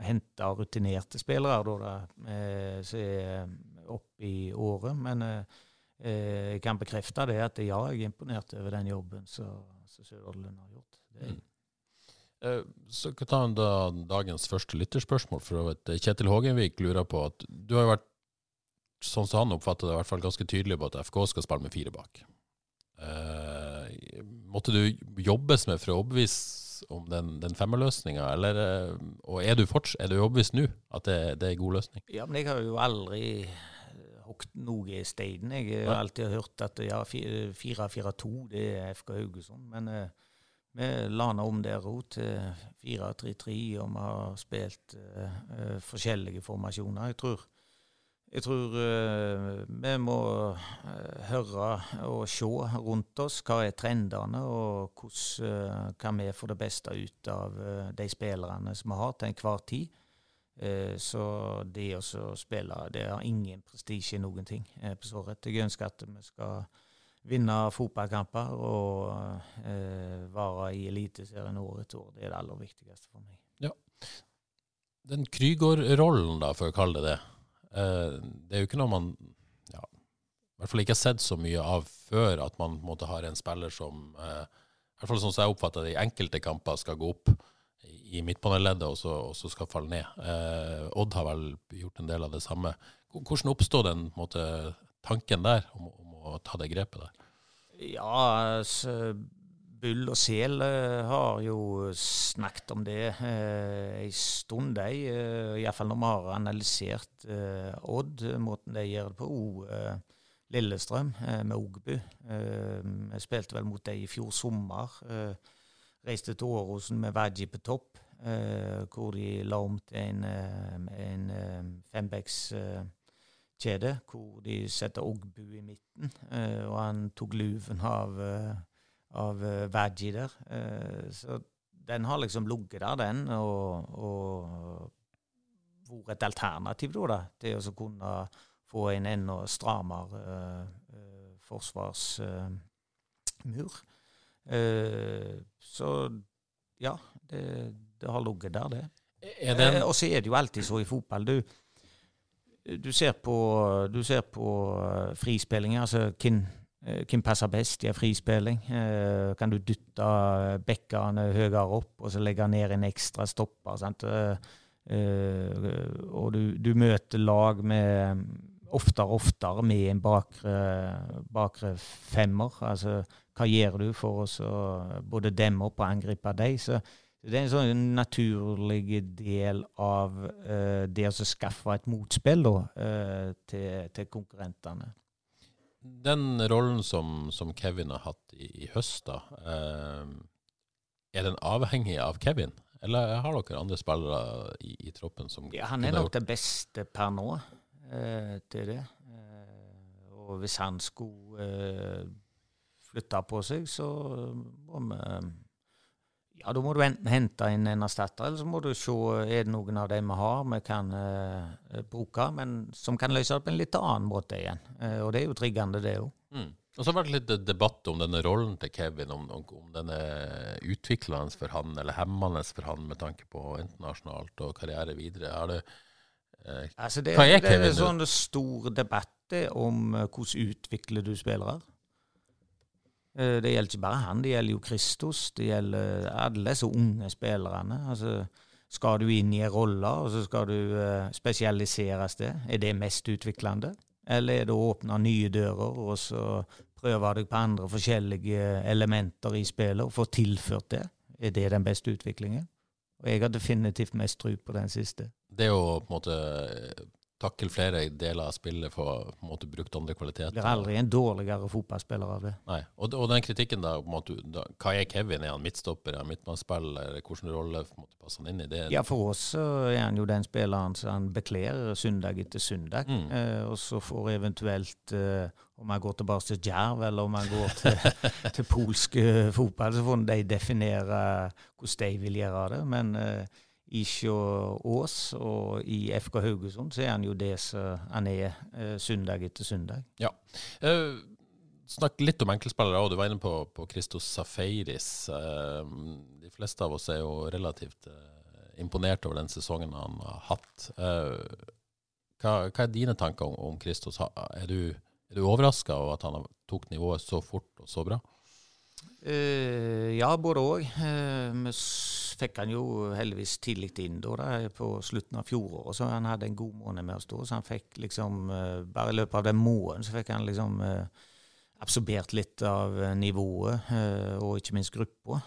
hente rutinerte spillere da, da, eh, som er oppe i året. Men eh, eh, jeg kan bekrefte det at ja, jeg er imponert over den jobben som Søderlund har gjort. Det, er. Eh, Så kan ta da, dagens første lytterspørsmål. For å vet, Kjetil Hågenvik lurer på at du har jo vært, sånn som han oppfatter det, i hvert fall ganske tydelig på at FK skal spille med fire bak. Eh, måtte du jobbes med for å overbevise om den, den femmerløsninga, eller eh, Og er du, forts er du overbevist nå at det, det er en god løsning? Ja, men jeg har jo aldri eh, hogd noe i steinen. Jeg har alltid hørt at ja, 4-4-2 det er FK Haugesund. Men eh, vi lana om der òg til 4-3-3, og vi har spilt uh, forskjellige formasjoner. Jeg tror, jeg tror uh, vi må høre og se rundt oss hva er trendene, og hvordan kan vi få det beste ut av de spillerne som vi har til enhver tid. Så det å spille, det har ingen prestisje i noen ting på så rett. Jeg ønsker at vi skal vinne fotballkamper og eh, være i Eliteserien år etter år. Det er det aller viktigste for meg. Den Krygård-rollen, da, for å kalle det det, eh, det er jo ikke noe man ja, i hvert fall ikke sett så mye av før at man måtte ha en spiller som eh, i hvert fall sånn som jeg oppfatter det, i enkelte kamper skal gå opp i midtbaneleddet og, og, så skal falle ned. Eh, Odd har vel gjort en del av det samme. Hvordan oppstod den måte, tanken der om, om, å ta det grepet der? Ja, Bull og Sel uh, har jo snakket om det eh, en stund, de. Uh, Iallfall når vi har analysert eh, Odd, måten de gjør det på. Eh, Lillestrøm med Ogbu. Vi spilte vel mot dem i fjor sommer. Reiste til Åråsen med Vaji på topp, hvor de la om til en, en fembekkskjede, hvor de setter Ogbu i midten. og han tok luven av av uh, Veggie der. Uh, så den har liksom ligget der, den, og, og vært et alternativ da, da, til å kunne få en enda strammere uh, forsvarsmur. så ja, det, det har ligget der, det. En... og så er det jo alltid så i fotball. Du, du ser på, du ser på frispilling, altså hvem Eh, hvem passer best i en frispilling? Eh, kan du dytte bekkene høyere opp og så legge ned en ekstra stopper? Sant? Eh, og du, du møter lag med oftere og oftere med en bakre, bakre, femmer. Altså, hva gjør du for å både demme opp og angripe dem? Så det er en sånn naturlig del av uh, det å skaffe et motspill da, uh, til, til, konkurrentene. Den rollen som, som, Kevin har hatt i, i høst, da, uh, er den avhengig av Kevin? Eller har dere andre spillere i, i troppen som ja, Han er nok det beste per nå til det. Og hvis han skulle flytte på seg, så må vi ja, Da må du enten hente inn en erstatter, eller så må du se er det noen av de vi har vi kan uh, bruke, men som kan løse det på en litt annen måte igjen. Uh, og det er jo triggende, det òg. Mm. Og så har det vært litt debatt om denne rollen til Kevin, om, om, den er utviklende for han eller hemmende for han med tanke på internasjonalt og karriere videre. Er det, eh, altså det, hva er Kevin? Det er en sånn stor debatt om hvordan utvikler du spillere. Eh, det gjelder ikke bare han, det gjelder jo Kristus. Det gjelder alle disse unge spillerne. Altså, skal du inn i en rolle, og så skal du uh, spesialiseres det? Er det mest utviklende? Eller er det å åpne nye dører, og så prøve deg på andre forskjellige elementer i spillet, og få tilført det? Er det den beste utviklingen? Og jeg har definitivt mest tro på den siste. Det å på en måte takle flere deler av spillet for måte brukt andre kvaliteter. Blir aldri en dårligere fotballspiller av det. Nei, Og, og den kritikken da, måte, da, hva er Kevin? Er han midtstopper, er han midtmannsspiller? Hvilken rolle måte, passer han inn i det? Ja, For oss er han jo den spilleren som han bekler søndag etter søndag. Mm. Eh, og så får eventuelt eh, om han går tilbake til Djerv, eller om han går til, til polsk eh, fotball, så får de definere hvordan de vil gjøre det. Men eh, i Ås og i FK Haugesund, så er han jo det som han er eh, søndag etter søndag. Ja. Eh, snakk litt om enkeltspillere. Du var inne på, på Christos Safaris. Eh, de fleste av oss er jo relativt eh, imponert over den sesongen han har hatt. Eh, hva, hva, er dine tanker om, om Christos? Er du, er du overraska over at han tok nivået så fort og så bra? Uh, ja, både òg. Uh, vi fikk han jo heldigvis tidlig inn da, da, på slutten av fjoråret, så han hadde en god måned med oss da. Så han fikk liksom uh, Bare i løpet av den måneden så fikk han liksom absorbert litt av nivået, og ikke minst gruppa.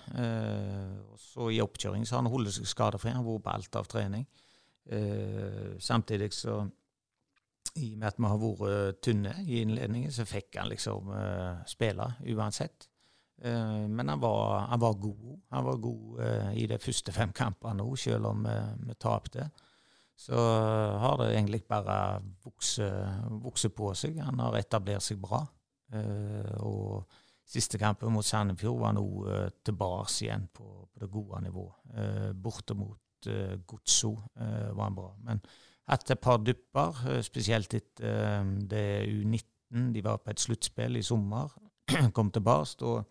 så i oppkjøring så har han holdt seg skadefri. Han har vært på alt av trening. samtidig så i og med at vi har vært tynne i innledningen, så fikk han liksom spille uansett. Eh, men han var, han var, god. Han var god uh, i de første fem kampene òg, selv om uh, vi tapte. Så uh, har det egentlig bare vokst på seg. Han har etablert seg bra. og siste kampen mot Sandefjord var nå uh, tilbake igjen på, på, det gode nivået. borte mot Godso var han bra. Men hatt et par dupper, spesielt etter det U19. De var på et sluttspill i sommer. Kom tilbake. og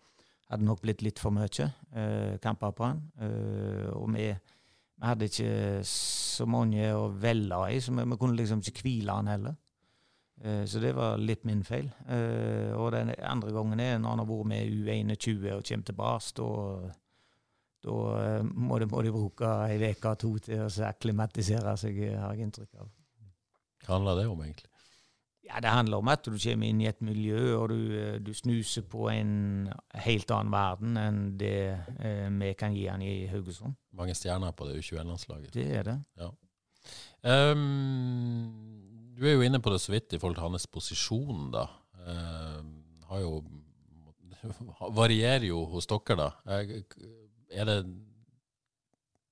hadde nok blitt litt for mye eh, kamper på han. Eh, og vi, vi, hadde ikke så mange å velge i, så vi, vi kunne liksom ikke hvile han heller. Eh, så det var litt min feil. Eh, og den andre gangen er når han har vært med U21 og kommer tilbake. Da, da eh, må, de, må de bruke ei uke to til å akklimatisere seg, har jeg inntrykk av. Hva handler det om, egentlig? Ja, Det handler om at du kommer inn i et miljø, og du, du snuser på en helt annen verden enn det eh, vi kan gi han i Haugesund. Mange stjerner på det U21-landslaget. Det er det. Ja. Um, du er jo inne på det så vidt i forhold til hans posisjon, da. Uh, har jo Varierer jo hos dere, da. Er det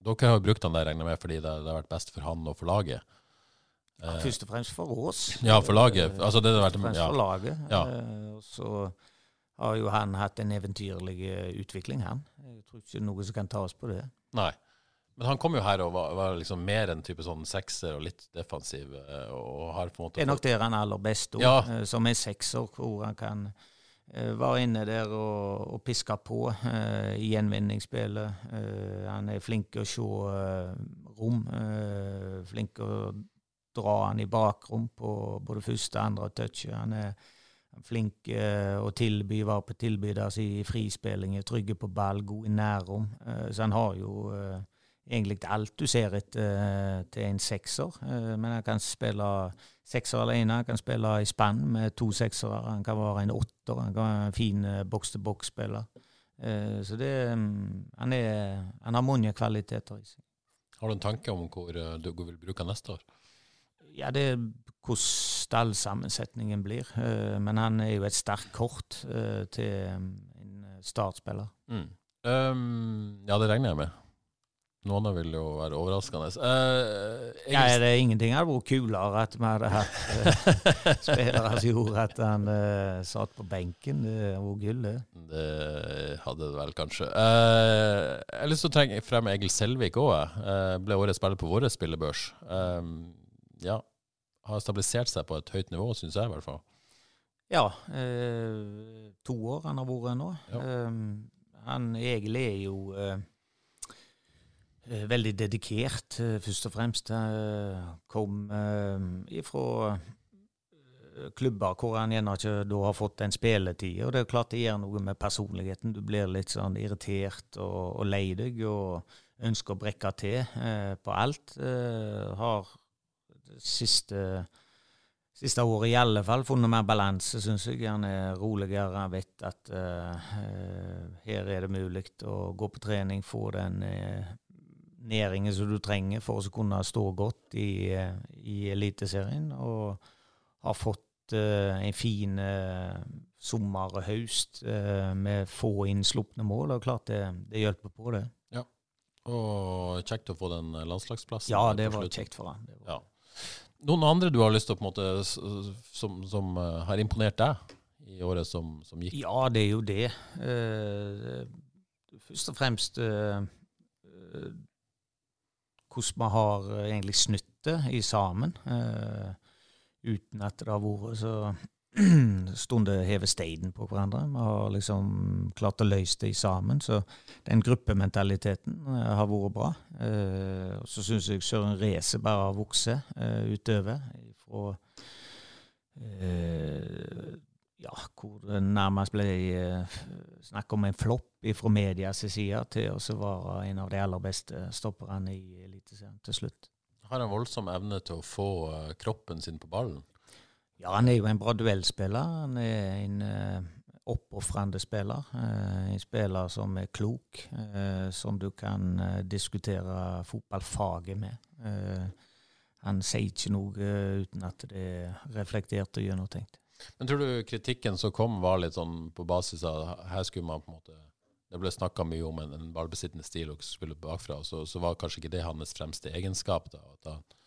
Dere har jo brukt han der, regner jeg med, fordi det, det har vært best for han og for laget. Ja, først og fremst for oss. Ja, for laget. Altså, det har vært, først og fremst ja. for laget. Ja. Uh, så har jo han hatt en eventyrlig utvikling, han. Jeg tror ikke noe som kan ta oss på det. Nei. Men han kom jo her og var, var liksom mer en type sånn sekser og litt defensiv. eh, og har på en måte... Det er nok der han er aller best, også, ja. som en sekser, hvor han kan uh, være inne der og, og piske på uh, i gjenvinningsspillet. Uh, han er flink til å se rom, flink til å dra han i bakrom på både første og andre touchet. Han er flink å tilby, være på tilbyder i frispillinger, trygge på ball, god i nærrom. så han har jo egentlig alt du ser etter til en sekser. men han kan spille sekser alene, han kan spille i spann med to seksere, han kan være en åtter, han kan være en fin boks-til-boks-spiller. så det han, er, han har mange kvaliteter i seg. Har du en tanke om hvor du vil bruke neste år? Ja, det er hvordan stallsammensetningen blir. Men han er jo et sterkt kort til en startspiller. Mm. Um, ja, det regner jeg med. Noen av vil jo være overraskende. Uh, ja, det er ingenting hadde vært kulere at vi hadde hatt uh, spillere som gjorde at han uh, satt på benken. Det vært gull, det. Det hadde det vel kanskje. Jeg har lyst til å trekke frem Egil Selvik òg. Ble årets spiller på vår spillebørs. Um, ja, har stabilisert seg på et høyt nivå, syns jeg i hvert fall. Ja. to år han har vært nå. Ja. han egentlig er jo Eh, veldig dedikert, eh, først og fremst. Kom ifra eh, klubber hvor han gjerne ikke da har fått den spilletida. Og det er klart det gjør noe med personligheten. Du blir litt sånn irritert og, og lei deg og ønsker å brekke til eh, på alt. Eh, har siste, siste året i alle fall funnet mer balanse, syns jeg. Han er roligere. Han vet at uh, her er det mulig å gå på trening, få den næringen som du trenger for å kunne stå godt i, i Eliteserien. Og har fått uh, en fin uh, sommer og høst uh, med få innslupne mål. Og klart det, det hjelper på, det. Ja. Og kjekt å få den landslagsplassen. Ja, det var kjekt for han. Ja. Noen andre du har lyst til å på en måte som, som har imponert deg i året som, som, gikk? Ja, det er jo det. først og fremst hvordan vi har egentlig snytt det i sammen. Uh, uten at det har vært så stund heve steinen på hverandre. Vi har liksom klart å løse det sammen. Så den gruppementaliteten uh, har vært bra. Og så syns jeg Søren Race bare har vokst utover. Fra ja, hvor det nærmest ble snakk om en flopp fra medias side til å være en av de aller beste stopperne i Eliteserien til slutt. Har en voldsom evne til å få kroppen sin på ballen? Ja, han er jo en bra duellspiller. Han er en uh, oppofrende spiller. en spiller som er klok, som du kan diskutere fotballfaget med. han sier ikke noe uten at det er reflektert og gjennomtenkt. Men tror du kritikken som kom, var litt sånn på basis av her skulle man på en måte Det ble snakka mye om en, en ballbesittende stil og spille bakfra, så, så, var kanskje ikke det hans fremste egenskap. da, at, da,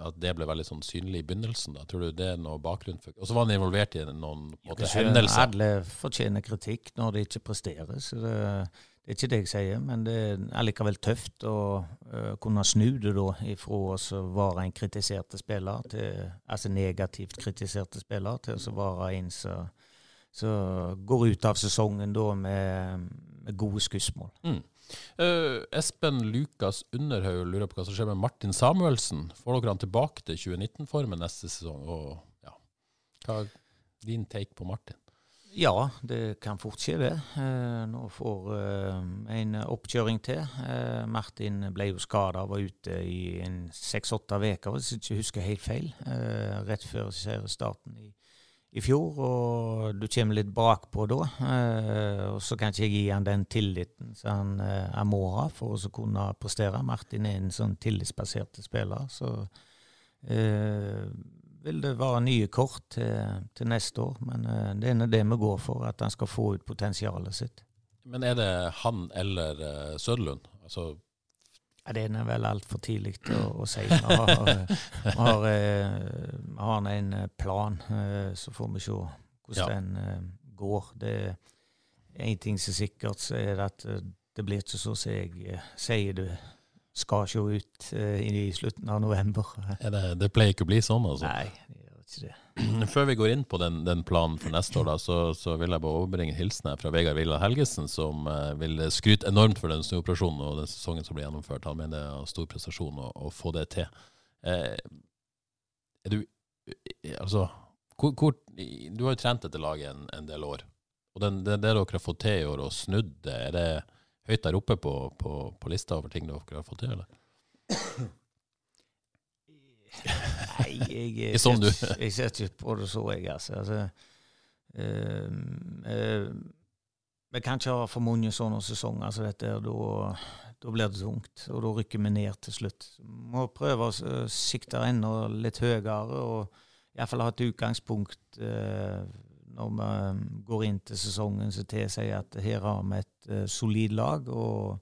at det ble veldig sånn synlig i begynnelsen. da, Tror du det er noe bakgrunn for Og så var han involvert i noen måte, hendelser. Alle fortjener kritikk når det ikke presteres. Det, det er ikke det jeg sier, men det er likevel tøft å uh, kunne snu det da ifra å være en kritiserte spiller, til, altså negativt kritiserte spiller, til å være en som går ut av sesongen da med, med gode skussmål. Mm. Uh, Espen Lukas Underhaug lurer på hva som skjer med Martin Samuelsen. Får dere han tilbake til 2019-formen neste sesong? Og, ja. hva er din take på Martin? Ja, det kan fort skje, det. Eh, nå får eh, en oppkjøring til. Eh, Martin ble jo skada og var ute i en seks-åtte uker, hvis jeg ikke husker helt feil. Eh, rett før seriestarten i, i fjor. Og du kommer litt bakpå da. Eh, og så kan ikke jeg gi han den tilliten som han, eh, han må ha for å kunne prestere. Martin er en sånn tillitsbasert spiller. så eh, vil det være nye kort til, til neste år. Men uh, det er det vi går for, at han skal få ut potensialet sitt. Men er det han eller uh, Søderlund? Altså ja, det er vel altfor tidlig å, å si. Vi har, har, uh, har, en plan, så får vi se hvordan ja. den går. Det er én ting som er sikkert, så er det at det blir ikke så som jeg sier det skal se ut i slutten av november. Det, det, pleier ikke å bli sånn, altså? Nei, det gjør ikke det. Før vi går inn på den, den planen for neste år, da, så, så, vil jeg bare overbringe hilsen fra Vegard Villa Helgesen, som uh, vil skryte enormt for den snuoperasjonen og den sesongen som blir gjennomført. Han mener det er stor prestasjon å, å få det til. Uh, er du Altså, hvor, hvor, du har jo trent dette laget en, en del år. Og den, det, det dere har fått til i år og snudd det, er det høyt der oppe på, på, på lista over ting dere har fått til, eller? Nei, jeg, jeg, sånn jeg, jeg ser ikke på det så, jeg, altså. altså uh, uh, vi kan ikke ha for mange sånne sesonger som dette. Da, da blir det tungt, og da rykker vi ned til slutt. Vi må prøve å sikte enda litt høyere, og iallfall ha et utgangspunkt uh, når vi går inn til sesongen som tilsier at her har vi et solid lag, og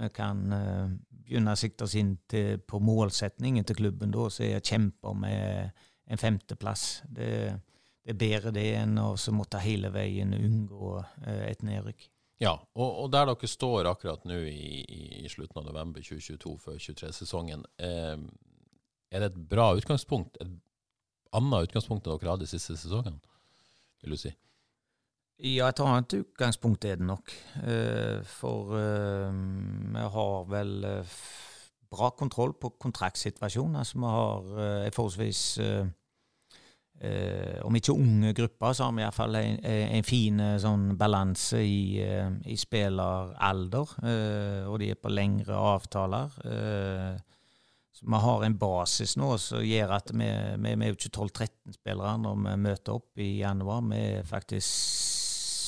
vi kan uh, begynne å sikte oss inn til, på målsetningen til klubben da, så er kjemper med en femteplass. Det, det er bedre det enn å måtte hele veien unngå uh, et nedrykk. Ja, og, og, der dere står akkurat nå i, i, slutten av november 2022 før 23-sesongen, eh, er det et bra utgangspunkt? Et annet utgangspunkt enn dere hadde de siste sesongene? vil du si? Ja, et annet utgangspunkt er det nok. Eh, for eh, vi har vel eh, bra kontroll på kontraktsituasjonen. Altså vi har en forholdsvis om ikke unge grupper, så har vi iallfall en, en fin sånn balanse i, i spilleralder. og de er på lengre avtaler. Så vi har en basis nå som gjør at vi, vi, vi er jo ikke 12-13 spillere når vi møter opp i januar. Vi er faktisk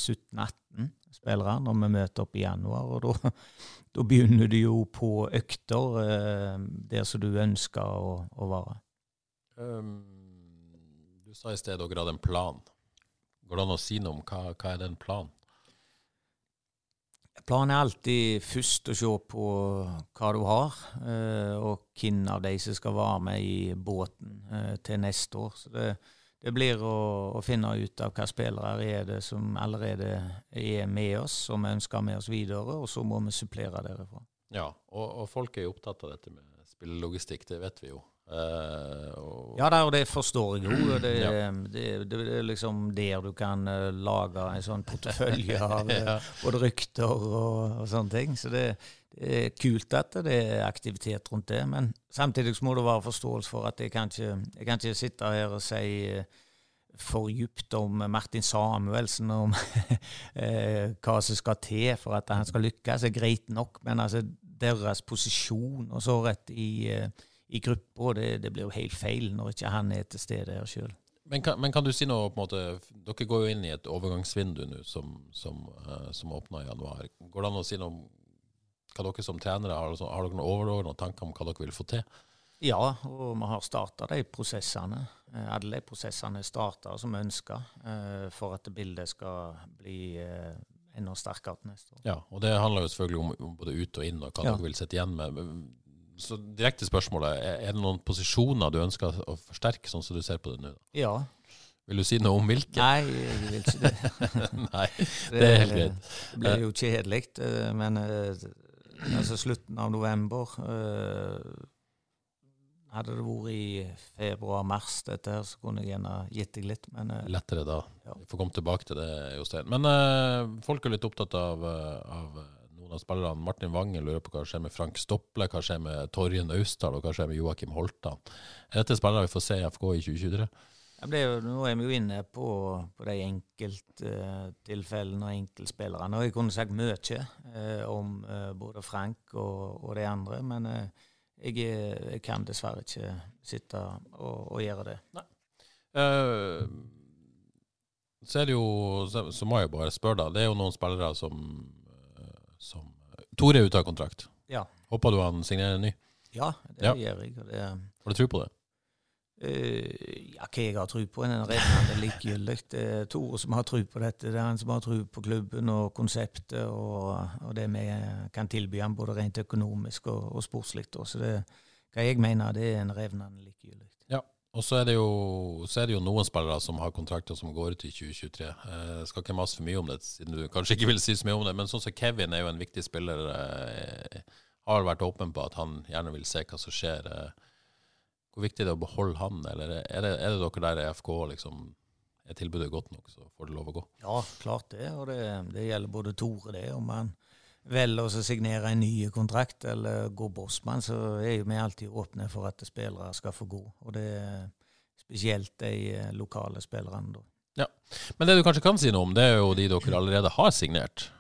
17-18 spillere når vi møter opp i januar. Og da, da begynner du jo på økter eh, der som du ønsker å, å være. Um, du sa i sted dere hadde en plan. Går det an å si noe om hva, hva er den planen? Planen er alltid først å se på hva du har, eh, og hvem av de som skal være med i båten eh, til neste år. Så det, det blir å, å, finne ut av hva spillere er det som allerede er med oss, som vi ønsker med oss videre, og så må vi supplere derifra. Ja, og, og folk er jo opptatt av dette med spillelogistikk, det vet vi jo. Uh, ja, der, og det forstår jeg jo. Det, ja. det, det, det, er liksom der du kan uh, lage en sånn portefølje av ja. uh, både rykter og, og, sånne ting. Så det, er kult at det er aktivitet rundt det. Men samtidig må det være forståelse for at jeg kan ikke, jeg kan ikke sitte her og si for djupt om Martin Samuelsen, om hva som skal til for at han skal lykkes, er greit nok. Men altså, deres posisjon og så rett i i gruppa. Det, det blir jo helt feil når ikke han er til stede her sjøl. Men, men kan, du si noe på en måte, Dere går jo inn i et overgangsvindu nå som, som, uh, som åpner i januar. Går det an å si noe om hva dere som trenere har, altså, har dere noen overordnede tanker om hva dere vil få til? Ja, og vi har starta de prosessene. Eh, alle de prosessene starter som ønska uh, for at bildet skal bli uh, enda sterkere til neste år. Ja, og det handler jo selvfølgelig om, om både ut og inn, og hva ja. dere vil sitte igjen med så direkte spørsmålet, er det noen posisjoner du ønsker å forsterke, sånn som du ser på det nå? Ja. Vil du si noe om hvilke? Nei, jeg vil ikke det. Nei, det er helt greit. Det blir jo kjedelig, eh, men eh, altså slutten av november eh, Hadde det vært i februar-mars, dette her, så kunne jeg gjerne gitt deg litt, men Lettere da. Ja. Vi får komme tilbake til det, Jostein. Men uh, folk er litt opptatt av, av av spillerne. Martin Wange lurer på hva skjer med Frank Stopple, hva skjer med Torjen Austdal og hva skjer med Joakim Holtan. Er dette spillere vi får se i FK i 2023? Ja, det er jo, nå er vi jo inne på, på de enkelttilfellene og enkeltspillerne. Og jeg kunne sagt mye uh, om uh, både Frank og, og, de andre, men eh, jeg, jeg, kan dessverre ikke sitte og, og gjøre det. Uh, så er det jo så, så, må jeg bare spørre, da. Det er jo noen spillere som, som Tore er ute av kontrakt. Ja. Håper du han signerer en ny? Ja, det ja. gjør jeg. Det, Har du tro på det? Uh, ja, hva jeg har tro på, er rennende likegyldig. Det er Tore som har tro på dette. Det er han som har tro på klubben og konseptet og, og det vi kan tilby han både rent økonomisk og, og sportslig. Så det, hva jeg mener, det er en revnende likegyldig. Og så er, det jo, er det jo noen spillere som har kontrakter som går ut i 2023. Jeg uh, skal ikke mase for mye om det, siden du kanskje ikke vil si så mye om det. Men sånn som Kevin er jo en viktig spiller. Uh, har vært åpen på at han gjerne vil se hva som skjer. Uh, hvor viktig er det å beholde han, eller er det, er det dere der i FK liksom er tilbudet godt nok, så får det lov å gå? Ja, klart det. Og det, det gjelder både Tore, det. og han velger å signere en ny kontrakt eller går bossmann, så er vi alltid åpne for at spillere skal få gå. Og det er spesielt de eh, lokale spillerne, da. Ja. Men det du kanskje kan si noe om, det er jo de dere allerede har signert.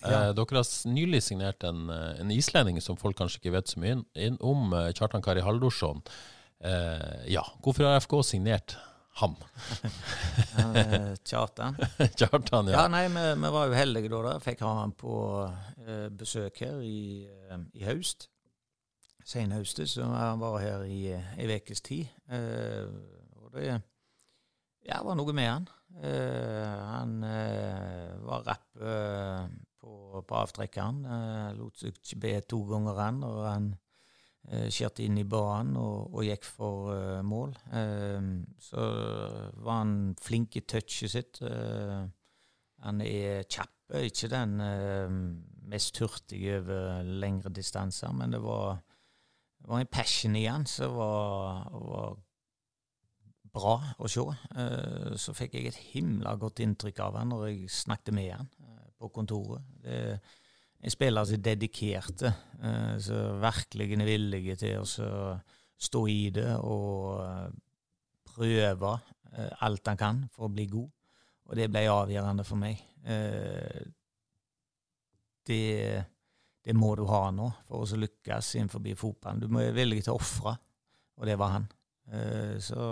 Ja. Eh, dere har nylig signert en, eh, en, islending som folk kanskje ikke vet så mye om, Kjartan Kari Haldorsson. Eh, ja, hvorfor har FK signert ham? Kjartan. Kjartan, ja. ja nei, vi, vi, var jo heldige da. da. Fikk ha han på eh, besøk her i, eh, i høst. Senhøstet, Så han var her i ei ukes tid. Eh, og det ja, var noe med han. Eh, han eh, var rapp på, på avtrekkeren. lot seg ikke be to ganger, han. og han Eh, skjærte inn i banen og, og, gikk for uh, mål. Uh, så var han flink i touchet sitt. Uh, han er kjapp, ikke den mest hurtige over lengre distanser, men det var, det var, en passion i han som var, var, bra å se. så fikk jeg et himla godt inntrykk av han når jeg snakket med han på kontoret. Det en spiller som er dedikerte, eh, som virkelig er villige til å stå i det og eh, prøve eh, alt han kan for å bli god. Og det ble avgjørende for meg. Det, det må du ha nå for å lykkes innenfor fotballen. Du må være villig til å ofre, og det var han. Så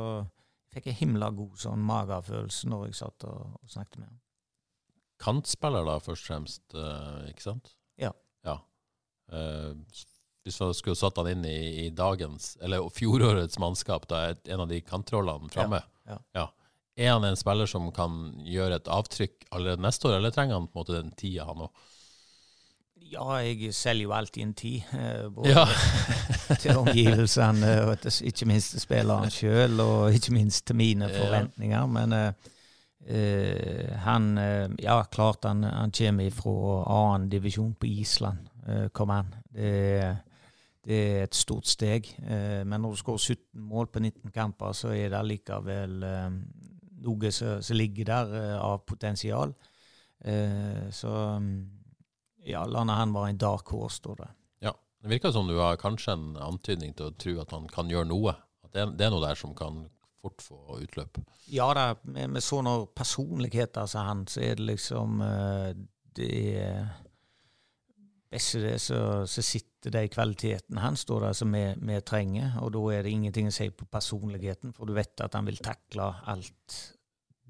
fikk jeg himla god sånn magefølelse når jeg satt og, og snakket med ham. Kantspiller, da, først og fremst, ikke sant? Ja. ja. Uh, hvis man skulle satt han inn i, i, dagens, eller fjorårets mannskap, da er en av de kantrollene framme. Ja, ja. ja. Er han en spiller som kan gjøre et avtrykk allerede neste år, eller trenger han på en måte den tida, han òg? Ja, jeg selger jo alltid en tid, eh, både ja. til omgivelsene og ikke minst til spilleren sjøl, og ikke minst til mine forventninger. Men uh, Uh, han uh, Ja, klart han, han kommer fra annen divisjon på Island, uh, kom han. Det, det, er et stort steg. men når du skårer 17 mål på 19 kamper, så er det likevel noe som ligger der av potensial. så ja, landet han var en dark horse, står det. Ja, Det virker som du har kanskje en antydning til å tro at han kan gjøre noe. At det, det er noe der som kan fort få utløp. Ja da, med, med sånne personligheter som han, så er det liksom eh, Det beste det, så, så sitter de kvalitetene hans står der som vi, vi, trenger. Og da er det ingenting å si på personligheten, for du vet at han vil takle alt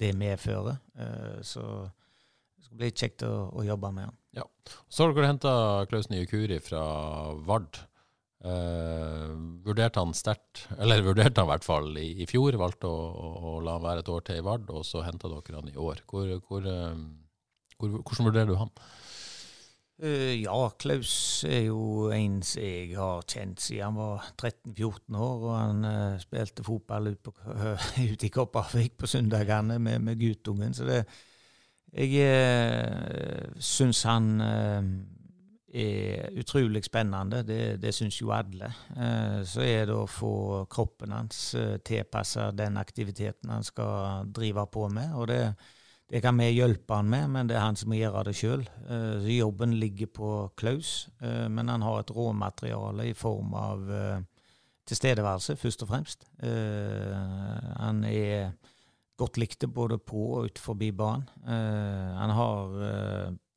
det medfører. Eh, så det skal bli kjekt å, å jobbe med han. Ja. Så har dere henta Klaus Nye Kuri fra Vard. Uh, vurderte han sterkt, eller vurderte han i hvert fall i, i fjor, valgte å, å, å, la han være et år til i Vard, og så henta dere han i år. Hvor, hvor, uh, hvor, hvordan vurderer du han? Uh, ja, Klaus er jo en som jeg har kjent siden han var 13-14 år. Og han spilte fotball ute ut i Kopervik på søndagene med, med guttungen. Så det, jeg uh, syns han er utrolig spennende. Det, det syns jo alle. Eh, så er det å få kroppen hans eh, tilpassa den aktiviteten han skal drive på med. og det, det kan vi hjelpe han med, men det er han som må gjøre det sjøl. Eh, jobben ligger på Klaus, men han har et råmateriale i form av tilstedeværelse, først og fremst. Han er godt likte både på og utenfor banen. Han har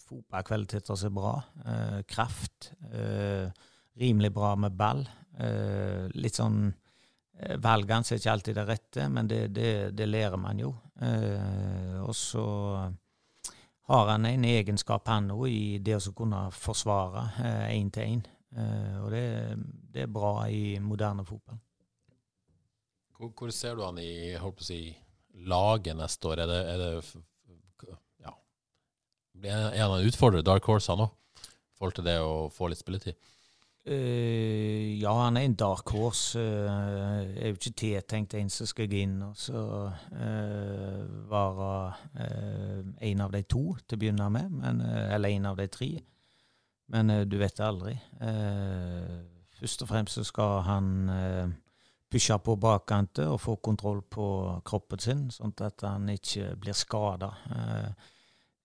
fotballkvaliteter som er bra. Uh, kraft. rimelig bra med ball. litt sånn Valgene er ikke alltid det rette, men det, det, det lærer man jo. og så har han en egenskap, han òg, i det å kunne forsvare én til én. og det, det, er bra i moderne fotball. Hvor, hvor, ser du han i holdt på å si, laget neste år? Er det, er det. Er han en utfordrer, Dark Horse, han òg? I forhold til det å få litt spilletid? Uh, ja, han er en dark horse. Uh, er jo ikke tiltenkt en som skal gå inn og så uh, være en av de to til å begynne med, men, eller en av de tre. Men du vet det aldri. først og fremst så skal han pushe på bakkanter og få kontroll på kroppen sin, sånn at han ikke blir skada. Eh,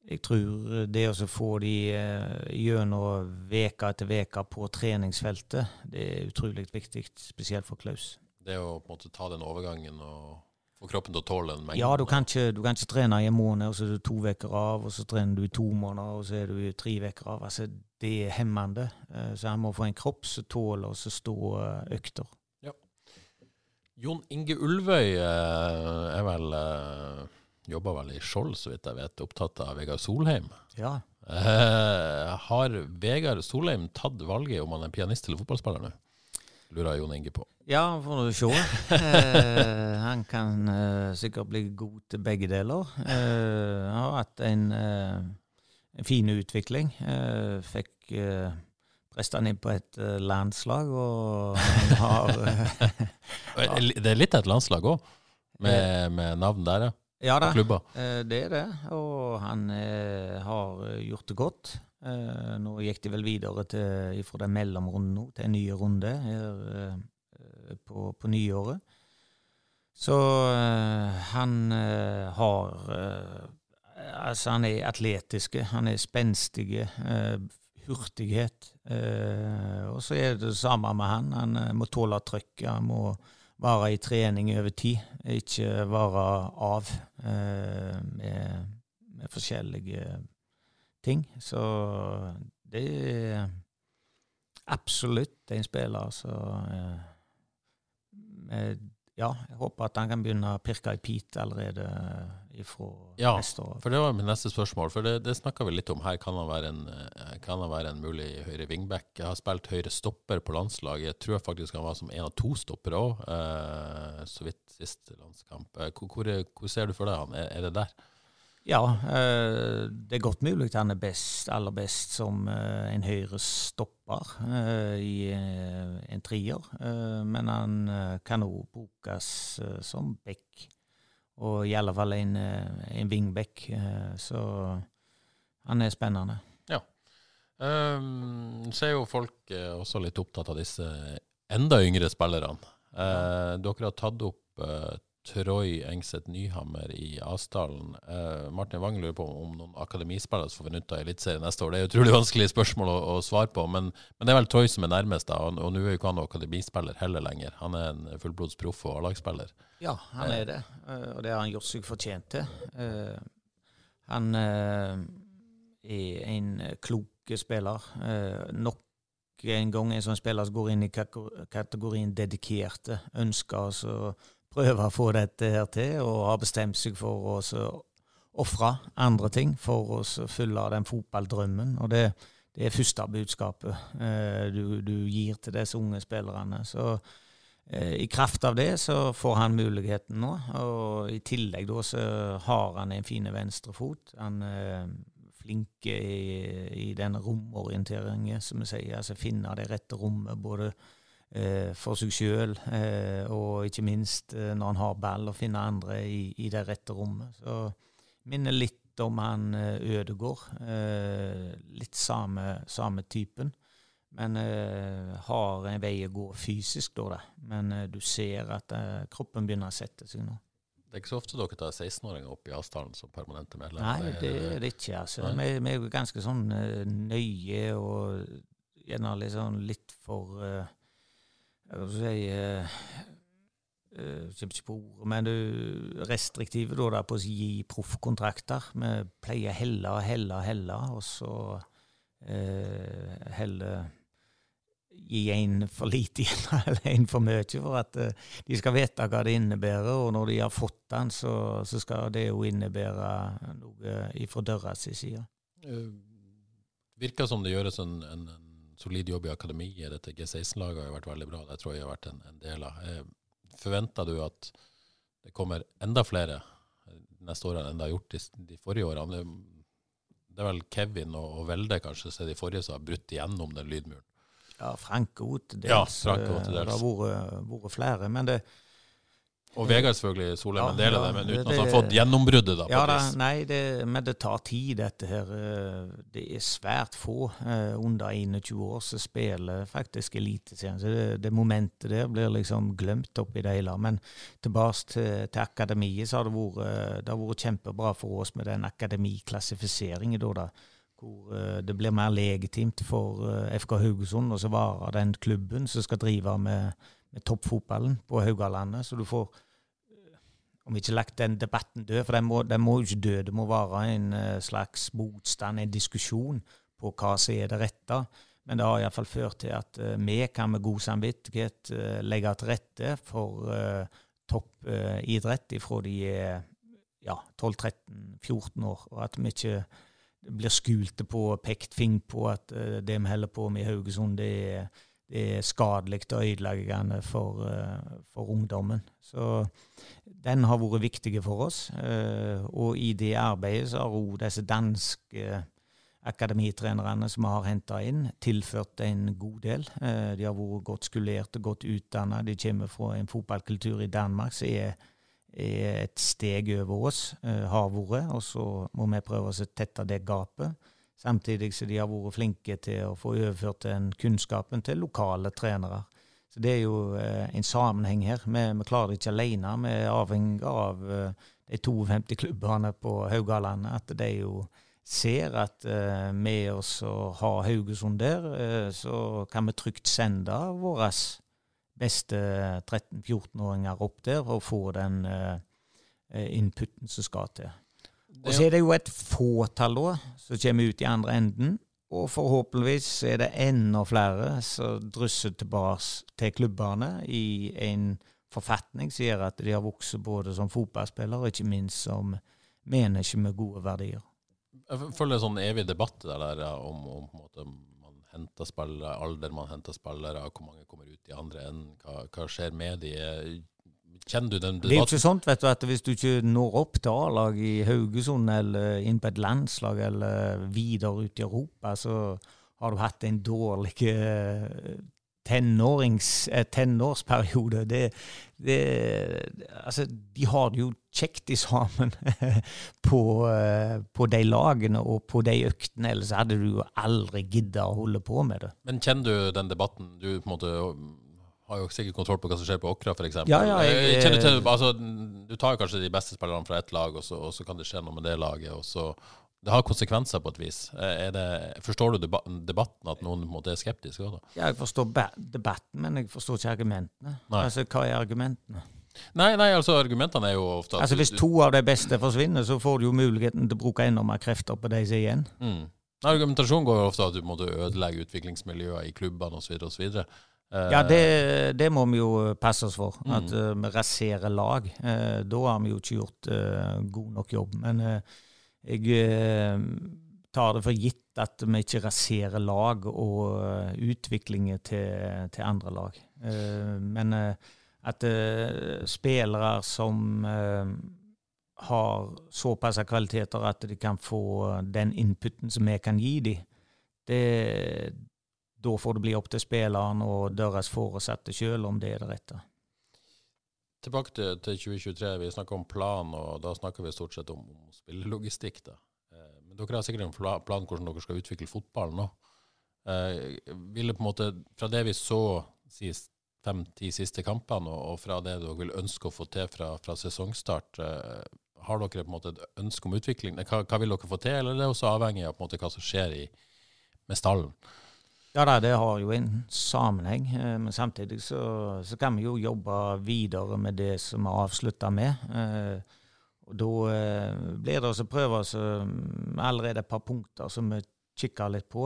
jeg tror det å få de eh, gjennom uke etter uke på treningsfeltet, det er utrolig viktig, spesielt for Klaus. Det å på en måte ta den overgangen og få kroppen til å tåle en mengde? Ja, du kan, ikke, du kan ikke trene i en måned, og så er du to uker av, og så trener du i to måneder, og så er du i tre uker av. Altså, det er hemmende. Eh, så han må få en kropp som tåler å stå økter. Jon Inge Ulvøy eh, er vel eh, Jobber vel i Skjold, så vidt jeg vet. Opptatt av Vegard Solheim. Ja. Eh, har Vegard Solheim tatt valget om han er pianist eller fotballspiller nå? Lurer Jon Inge på. Ja, får du se. eh, han kan eh, sikkert bli god til begge deler. Eh, har hatt en, en fin utvikling. fikk presta han inn på et landslag, og han har ja. Det er litt av et landslag òg, med, med, navn der, ja? Ja da, klubber. Uh, det er det. Og han har gjort det godt. nå gikk de vel videre til, fra den mellomrunden til en ny runde her på, på nyåret. Så han har Altså, han er atletiske, han er spenstige hurtighet. Eh, og så er det det samme med han. Han eh, må tåle trykket. Han må være i trening over tid, ikke være av eh, med, med, forskjellige ting. Så det er absolutt en spiller som eh, ja, jeg håper at han kan begynne å pirke i pit allerede ifra ja, neste år. for det var mitt neste spørsmål. For det, det snakka vi litt om her. Kan han være en, eh, kan han være en mulig høyre wingback? Jeg har spilt høyre stopper på landslaget. Jeg tror faktisk han var som en av to stoppere òg, eh, så vidt siste landskamp. Eh, hvor, hvor, hvor, ser du for deg han? Er, er det der? Ja, eh, det er godt mulig han er best, aller best som eh, en høyre stopper eh, i en trier. Men han kan òg brukes som back, og i alle fall en, en wingback. Så han er spennende. Ja. Um, så er jo folk også litt opptatt av disse enda yngre spillerne. Uh, dere har tatt opp uh, Troy Engseth Nyhammer i Asdalen. Eh, Martin Wang lurer på om noen akademispillere får vi nytte av Eliteserien neste år. Det er utrolig vanskelig spørsmål å, å svare på, men, men, det er vel Troy som er nærmest. da, Og, og nå er jo ikke han akademispiller heller lenger. Han er en fullblods proff og A-lagsspiller. Ja, han er det, eh, og det har han gjort seg fortjent til. Eh, han eh, er en klok spiller. Nok en gang en sånn spiller som går inn i kategorien dedikerte, ønsker altså prøve å få dette her til, og har bestemt seg for å ofre andre ting for å fylle den fotballdrømmen. Og det, det er første budskapet eh, du, du, gir til disse unge spillerne. Så eh, i kraft av det så får han muligheten nå. Og i tillegg da så har han en fin venstrefot. Han er eh, flink i, i den romorienteringen, som vi sier. Altså finne det rette rommet. både for seg sjøl, eh, og ikke minst eh, når han har ball, å finne andre i, i, det rette rommet. Så minner litt om han eh, Ødegård. Eh, litt samme, samme, typen. Men eh, har en vei å gå fysisk, da. Men du ser at kroppen begynner å sette seg nå. Det er ikke så ofte dere tar 16-åringer opp i Asdalen som permanente medlemmer? Nei, det er det ikke. altså. Vi, vi, er ganske sånn nøye og gjerne liksom litt for uh, jeg vil si, eh, kommer ikke på ordet, men du restriktive da, da, på å gi proffkontrakter. Vi pleier helle og helle og helle, og så eh, helle gi en for lite igjen eller en for mye, for at uh, de skal vite hva det innebærer. Og når de har fått den, så, så skal det jo innebære noe ifra døra si side. Uh, virker som det gjøres en, en, en solid jobb i akademiet. Dette G16-laget har jo vært veldig bra. Det tror jeg har vært en, en del av. Eh, forventer du at det kommer enda flere neste år enn det har gjort de, de forrige årene? Det er vel Kevin og, og Velde kanskje som er de forrige som har brutt igjennom den lydmuren. Ja, Frank til dels. Ja, Frank til dels. Det har vært flere. Men det, og Vegard selvfølgelig, Solheim en del av det, men uten det, at han har fått gjennombruddet. da. Ja, da, nei, det, men det tar tid, dette her. Eh, det er svært få eh, under 21 år som spiller faktisk Eliteserien. Så det, det, momentet der blir liksom glemt oppi det hele. Men tilbake til, til akademiet, så har det vært, eh, det har vært kjempebra for oss med den akademiklassifiseringen. da, da hvor det blir mer legitimt for FK Haugesund å være den klubben som skal drive med, med toppfotballen på Haugalandet. Så du får om vi ikke lagt den debatten død, for den må, den må ikke dø. Det må være en uh, slags motstand, en diskusjon på hva som er det rette. Men det har iallfall ført til at uh, vi kan med god samvittighet uh, legge til rette for toppidrett ifra de er ja, 12-13-14 år, og at vi ikke blir skulte på pekt fing på at det vi holder på med i Haugesund, det er det er skadelig og ødeleggende for, eh, for, ungdommen. Så den har vært viktig for oss. Eh, og i det arbeidet så har òg disse danske akademitrenerne som vi har henta inn, tilført en god del. Eh, de har vært godt skulert og godt utdanna. De kommer fra en fotballkultur i Danmark som er, er, et steg over oss, har vært. Og så må vi prøve å tette det gapet. Samtidig som de har vært flinke til å få overført den kunnskapen til lokale trenere. Så Det er jo eh, en sammenheng her. Vi, vi, klarer det ikke alene. Vi er avhengig av eh, de 52 klubbene på Haugalandet. At de jo ser at eh, med oss å ha Haugesund der, så kan vi trygt sende våre beste 13-14-åringer opp der og få den inputen som skal til. Og så er det jo et fåtall da, som kommer ut i andre enden. Og forhåpentligvis er det enda flere som drysser tilbake til klubbene i en forfatning som gjør at de har vokst både som fotballspillere og ikke minst som mennesker med gode verdier. Jeg føler er sånn evig debatt der, der om, om måte, man henter spillere, alder man henter spillere, hvor mange kommer ut i andre enden, hva, hva skjer med de? Kjenner du den debatten? Det er jo ikke sånn vet du, at hvis du ikke når opp til A-lag i Haugesund eller inn på et landslag eller videre ut i Europa, så har du hatt en dårlig eh, eh, tenårsperiode. Det, det, altså, de har det jo kjekt i sammen på, eh, på, de lagene og på de øktene, ellers hadde du jo aldri gidda å holde på med det. Men kjenner du den debatten? Du på en måte har jo sikkert kontroll på hva som skjer på Åkra, f.eks. Ja, ja, jeg, jeg til, altså, du tar jo kanskje de beste spillerne fra ett lag, og så, og så, kan det skje noe med det laget. og så det har konsekvenser på et vis. Det, forstår du debatten, at noen måte er skeptiske? Ja, jeg forstår debatten, men jeg forstår ikke argumentene. Nei. Altså, Hva er argumentene? Nei, nei, altså argumentene er jo ofte Altså Hvis to av de beste forsvinner, så får du jo muligheten til å bruke enda mer krefter på de som er igjen. Mm. Argumentasjonen går jo ofte at du måtte ødelegge utviklingsmiljøer i klubbene osv. Uh, ja, det, det, må vi jo passe oss for. Mm. At uh, vi raserer lag. Uh, da har vi jo ikke gjort god nok jobb. Men jeg tar det for gitt at vi ikke raserer lag og utviklingen til, til, andre lag. men at spillere som har såpass kvaliteter at de kan få den inputen som vi kan gi dem, det, da får det bli opp til spilleren og deres foresatte sjøl om det er det rette. Tilbake til, til 2023. Vi snakker om plan, og da snakker vi stort sett om, spillelogistikk. da. Eh, men dere har sikkert en plan hvordan dere skal utvikle fotballen nå. Eh, ville på en måte, Fra det vi så de fem-ti siste kampene, og, og, fra det dere vil ønske å få til fra, fra sesongstart, eh, har dere på en måte et ønske om utvikling? Hva, hva, vil dere få til, eller er det også avhengig av på en måte hva som skjer i, med stallen? Ja da, det har jo en sammenheng. eh, Men samtidig så, så kan vi jo jobbe videre med det som vi avslutta med. Eh, Og da eh, blir det også prøve oss eh, allerede et par punkter som vi kikker litt på,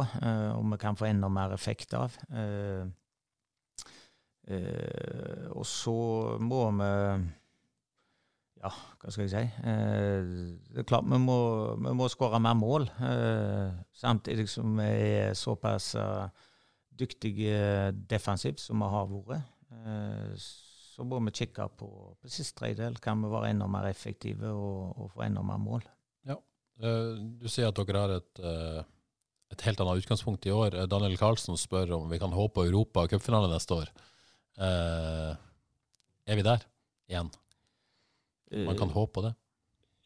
om vi kan få enda mer effekt av. Og så må vi ja, hva skal jeg si? Eh, det er klart vi må, vi må skåre mer mål, eh, samtidig som vi er såpass uh, dyktige defensivt som vi har vært. Eh, så må vi kikke på, på siste tredjedel. Kan vi være enda mer effektive og, og få enda mer mål? Ja, Du sier at dere har et, eh, et helt annet utgangspunkt i år. Eh, Daniel Karlsen spør om vi kan håpe på Europa og cupfinale neste år. Eh, er vi der igjen? Man kan håpe på det.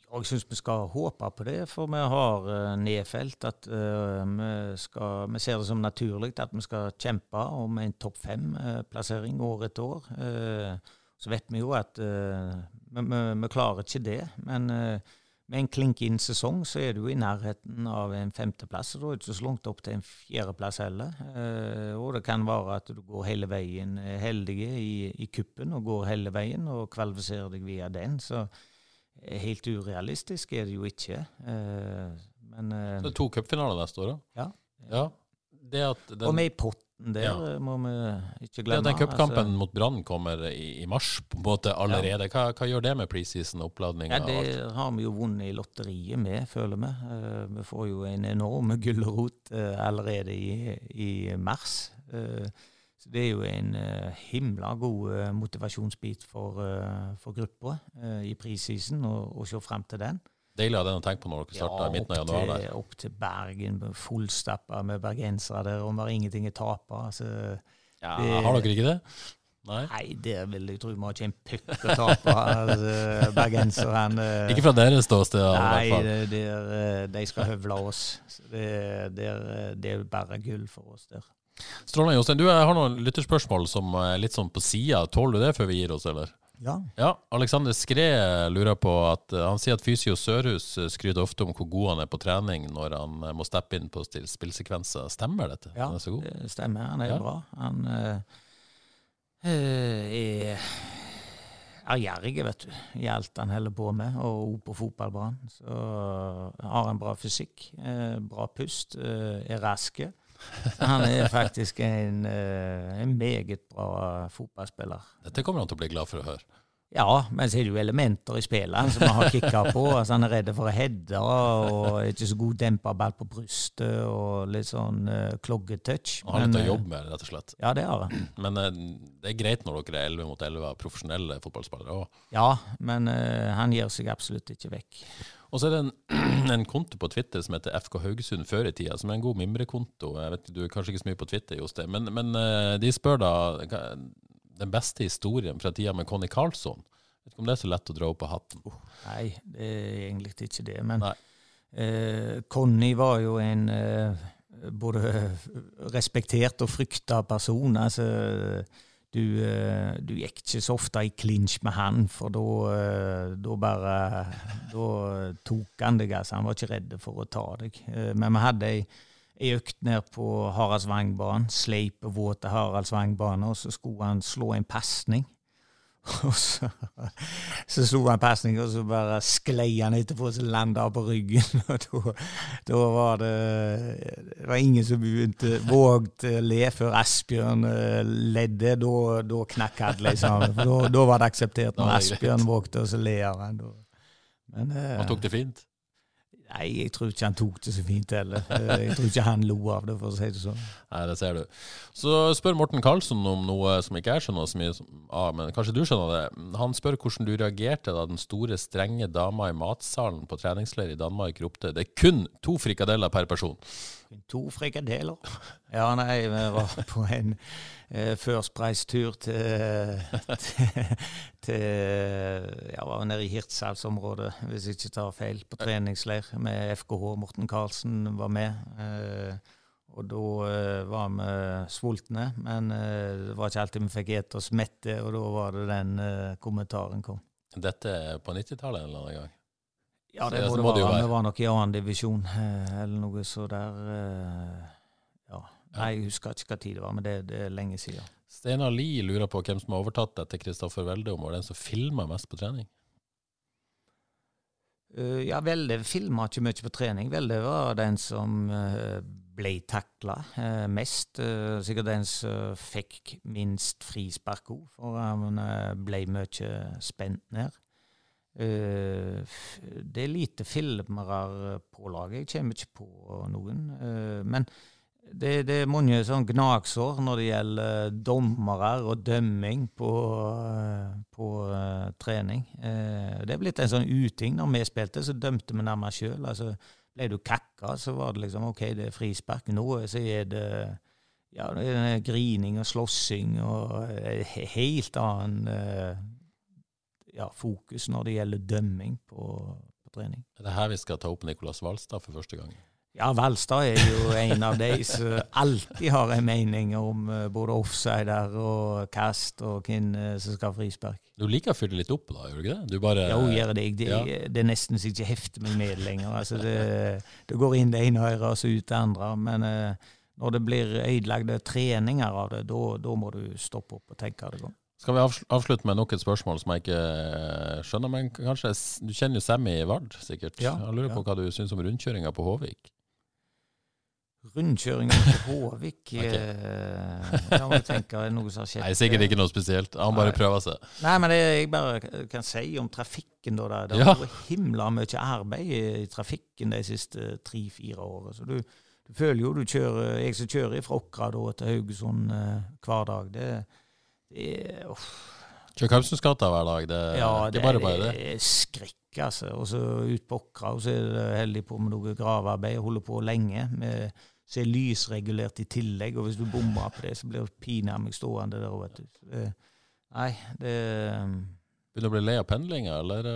Jeg syns vi skal håpe på det, for vi har uh, nedfelt at eh, vi, skal, vi ser det som naturlig at vi skal kjempe om en topp fem-plassering år etter år. Eh, så vet vi jo at eh, vi, vi, vi klarer ikke det. Men eh, med en klink inn sesong så er du i nærheten av en femteplass. og Da er du ikke så langt opp til en fjerdeplass heller. Eh, og det kan være at du går hele veien eh, heldige i, i kuppen og går hele veien og kvalifiserer deg via den. Så eh, helt urealistisk er det jo ikke. Eh, men eh, Det er to cupfinaler neste år, da. Ja. ja. Det at den, Og med i potten der Ja. må vi ikke glemme. Ja, den cupkampen altså. mot Brann kommer i, i mars på en måte allerede, hva, hva gjør det med preseason-oppladninga? Ja, Det har vi jo vunnet i lotteriet med, føler vi. Uh, vi får jo en enorm gulrot uh, allerede i, i mars. Uh, så det er jo en himla god motivasjonsbit for, for gruppa i preseason, å se fram til den. Deilig av den å tenke på når dere starter i midten av januar. der. opp til Bergen, fullstappa med bergensere der, og vi har ingenting å tape. Altså, Ja, det- har dere ikke det? Nei? nei, der vil jeg tro vi har ikke en puck å tape, altså, bergenserne. eh, Ikke fra deres ståsted, i hvert fall. det, det er, eh, de skal høvle oss. Det, der, er, det er bare gull for oss der. Strålende, Jostein. Du, jeg har noen lytterspørsmål som er litt sånn på sida. Tåler du det før vi gir oss, eller? Ja. Ja, Alexander Skre lurer på at eh, Han sier at Fysio Sørhus eh, skryter ofte om hvor god han er på trening når han eh, må steppe inn på spillsekvenser. Stemmer dette? Ja, Han så god? det stemmer. Han er Ja. bra. Han eh, er ærgjerrig, vet du, i alt han holder på med, og på fotballbanen. Så har han bra fysikk, øh, bra pust, øh, er raske. Så han er faktisk en, eh, en meget bra fotballspiller. Dette kommer han til å bli glad for å høre. Ja, men så er det jo elementer i spillet som han har kicka på. Altså, han er redd for å heade og er ikke så god dempa ball på brystet og litt sånn uh, kloggetouch. Han har litt å eh, jobbe med, rett og slett. Ja, det har han. Men uh, det er greit når dere er 11 mot 11 av profesjonelle fotballspillere òg. Ja, men uh, han gir seg absolutt ikke vekk. Og så er det en, en konto på Twitter som heter FK Haugesund før i tida, som er en god mimrekonto. Jeg vet, Du er kanskje ikke så mye på Twitter, Jostein, men, men eh, de spør da den beste historien fra tida med Conny Carlsson. Vet ikke om det er så lett å dra opp av hatten. Nei, det er egentlig ikke det. Men eh, Conny var jo en eh, både respektert og frykta person. Altså, du, eh, du gikk ikke så ofte i clinch med han, for da eh, bare Da tok han deg, altså. Han var ikke redd for å ta deg. Eh, men vi hadde ei økt ned på Haraldsvangbanen, sleip og våte Haraldsvangbane, og så skulle han slå en pasning. Og så, så slo han pasning, og så bare sklei han etterpå, så landa han på ryggen. Og da, var det Det var ingen som begynte vågte le før Asbjørn eh, ledde. Da, da knakk alle sammen. For da, da var det akseptert når. Asbjørn vågte, og så ler han. Men eh, Han tok det fint. Nei, jeg tror ikke han tok det så fint heller. Eh, Jeg tror ikke han lo av det, for å si det sånn. Nei, det ser du. Så spør Morten Karlsson om noe som ikke jeg skjønner så mye av, men kanskje du skjønner det. Han spør hvordan du reagerte da den store, strenge dama i matsalen på treningsleir i Danmark ropte det er kun to frikadeller per person. To frikadeler. Ja, nei, vi var på en eh, First Price-tur til, til, til Ja, var nede i Hirtshalsområdet, hvis jeg ikke tar feil, på treningsleir med FKH. Morten Karlsen var med. Eh, og da eh, var vi sultne, men eh, det var ikke alltid vi fikk ete oss mette, og da var det den eh, kommentaren kom. Dette er på 90-tallet en eller annen gang. Ja, det det må det må det være. Vi var nok i annen divisjon, eh, eller noe så der. eh, Ja. Nei, Jeg husker ikke hva tid det var, men det, det er lenge siden. Steinar Lie lurer på hvem som har overtatt etter Kristoffer Welde, om var den som filma mest på trening. Uh, ja, Velde filma ikke mye på trening. Velde var den som uh, ble takla uh, mest. sikkert den som fikk minst frispark òg, for han ble mye spent ned. Det er lite filmere på laget. Jeg kommer ikke på noen. men det, det, er mange sånn gnagsår når det gjelder dommere og dømming på, på uh, trening. Uh, det er blitt en sånn uting. Når vi spilte, så dømte vi nærmere sjøl. Altså, ble du kakka, så var det liksom OK, det er frispark. Nå så er det ja, grining og slåssing og uh, helt annen ja, fokus når det gjelder dømming på, på trening. Er det her vi skal ta opp Nicolas Valstad for første gang? Ja, Valstad er jo en av de som alltid har en mening om uh, både offsider og kast og hvem uh, som skal ha frispark. Du liker å fylle litt opp, da, gjør du ikke det? Du bare, jo, gjør det. Det, ja. det er nesten så jeg ikke hefter meg med lenger. Altså, det, det, går inn det ene øret og så ut det andre. Men uh, når det blir ødelagte treninger av det, da må du stoppe opp og tenke deg om. Skal vi avslutte med nok et spørsmål som jeg ikke skjønner, men kanskje Du kjenner jo Sammy Vard, sikkert. Ja, jeg lurer på hva du syns om rundkjøringa på Håvik? Rundkjøringen på Håvik. Da må jeg tenke noe som har skjedd. Nei, Sikkert ikke noe spesielt. Han bare prøver seg. Nei, men det jeg bare kan si om trafikken da, Det har vært himla mye arbeid i trafikken de siste tre-fire årene. Så du, du, føler jo du kjører Jeg som kjører fra Åkra til Haugesund uh, hver dag, det, det er uff. Hver dag? Det, ja, det, er bare bare det. er skrekk, altså. Og så ut på Åkra, og så er det heldig på med noe gravearbeid. Holder på lenge. med så er lysregulert i tillegg, og hvis du bommer på det, så blir det pinadø stående der. vet du. Nei, det um, Begynner du å bli lei av pendlinga, eller?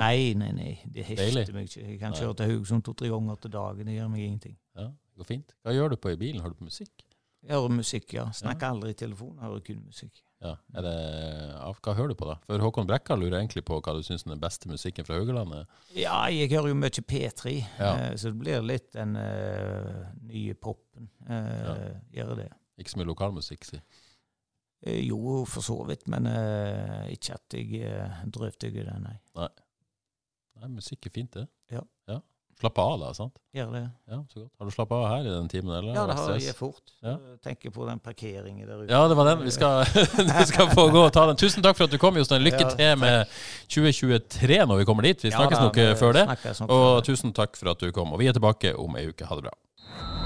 Nei, nei, nei. Det hefter meg ikke. Jeg kan nei. kjøre til Haugesund to-tre ganger til dagen. Det gjør meg ingenting. Ja, det går fint. Hva gjør du på i bilen? Har du på musikk? Jeg hører musikk, ja. Snakker ja. aldri i telefonen, hører kun musikk. Ja, det, Hva hører du på, da? For Håkon Brekka lurer egentlig på hva du syns er den beste musikken fra Haugalandet? Ja, jeg hører jo mye P3, ja. eh, så det blir litt den uh, nye popen. Uh, ja. Gjør det. Ikke så mye lokalmusikk, si? Uh, jo, for så vidt, men uh, ikke at jeg uh, drøvtygger det, nei. nei. Nei, musikk er fint, det. Ja. ja. Slappe av, da. sant? Gjør det. Ja, så godt. Har du slappa av her i den timen? eller? Ja, det har jeg fort. Ja. Tenker på den parkeringen der ute. Ja, det var den. Vi skal, vi skal få gå og ta den. Tusen takk for at du kom, Jostein. Lykke ja, til med 2023 når vi kommer dit. Vi snakkes ja, da, nok før det. Og tusen takk for at du kom. Og vi er tilbake om ei uke. Ha det bra.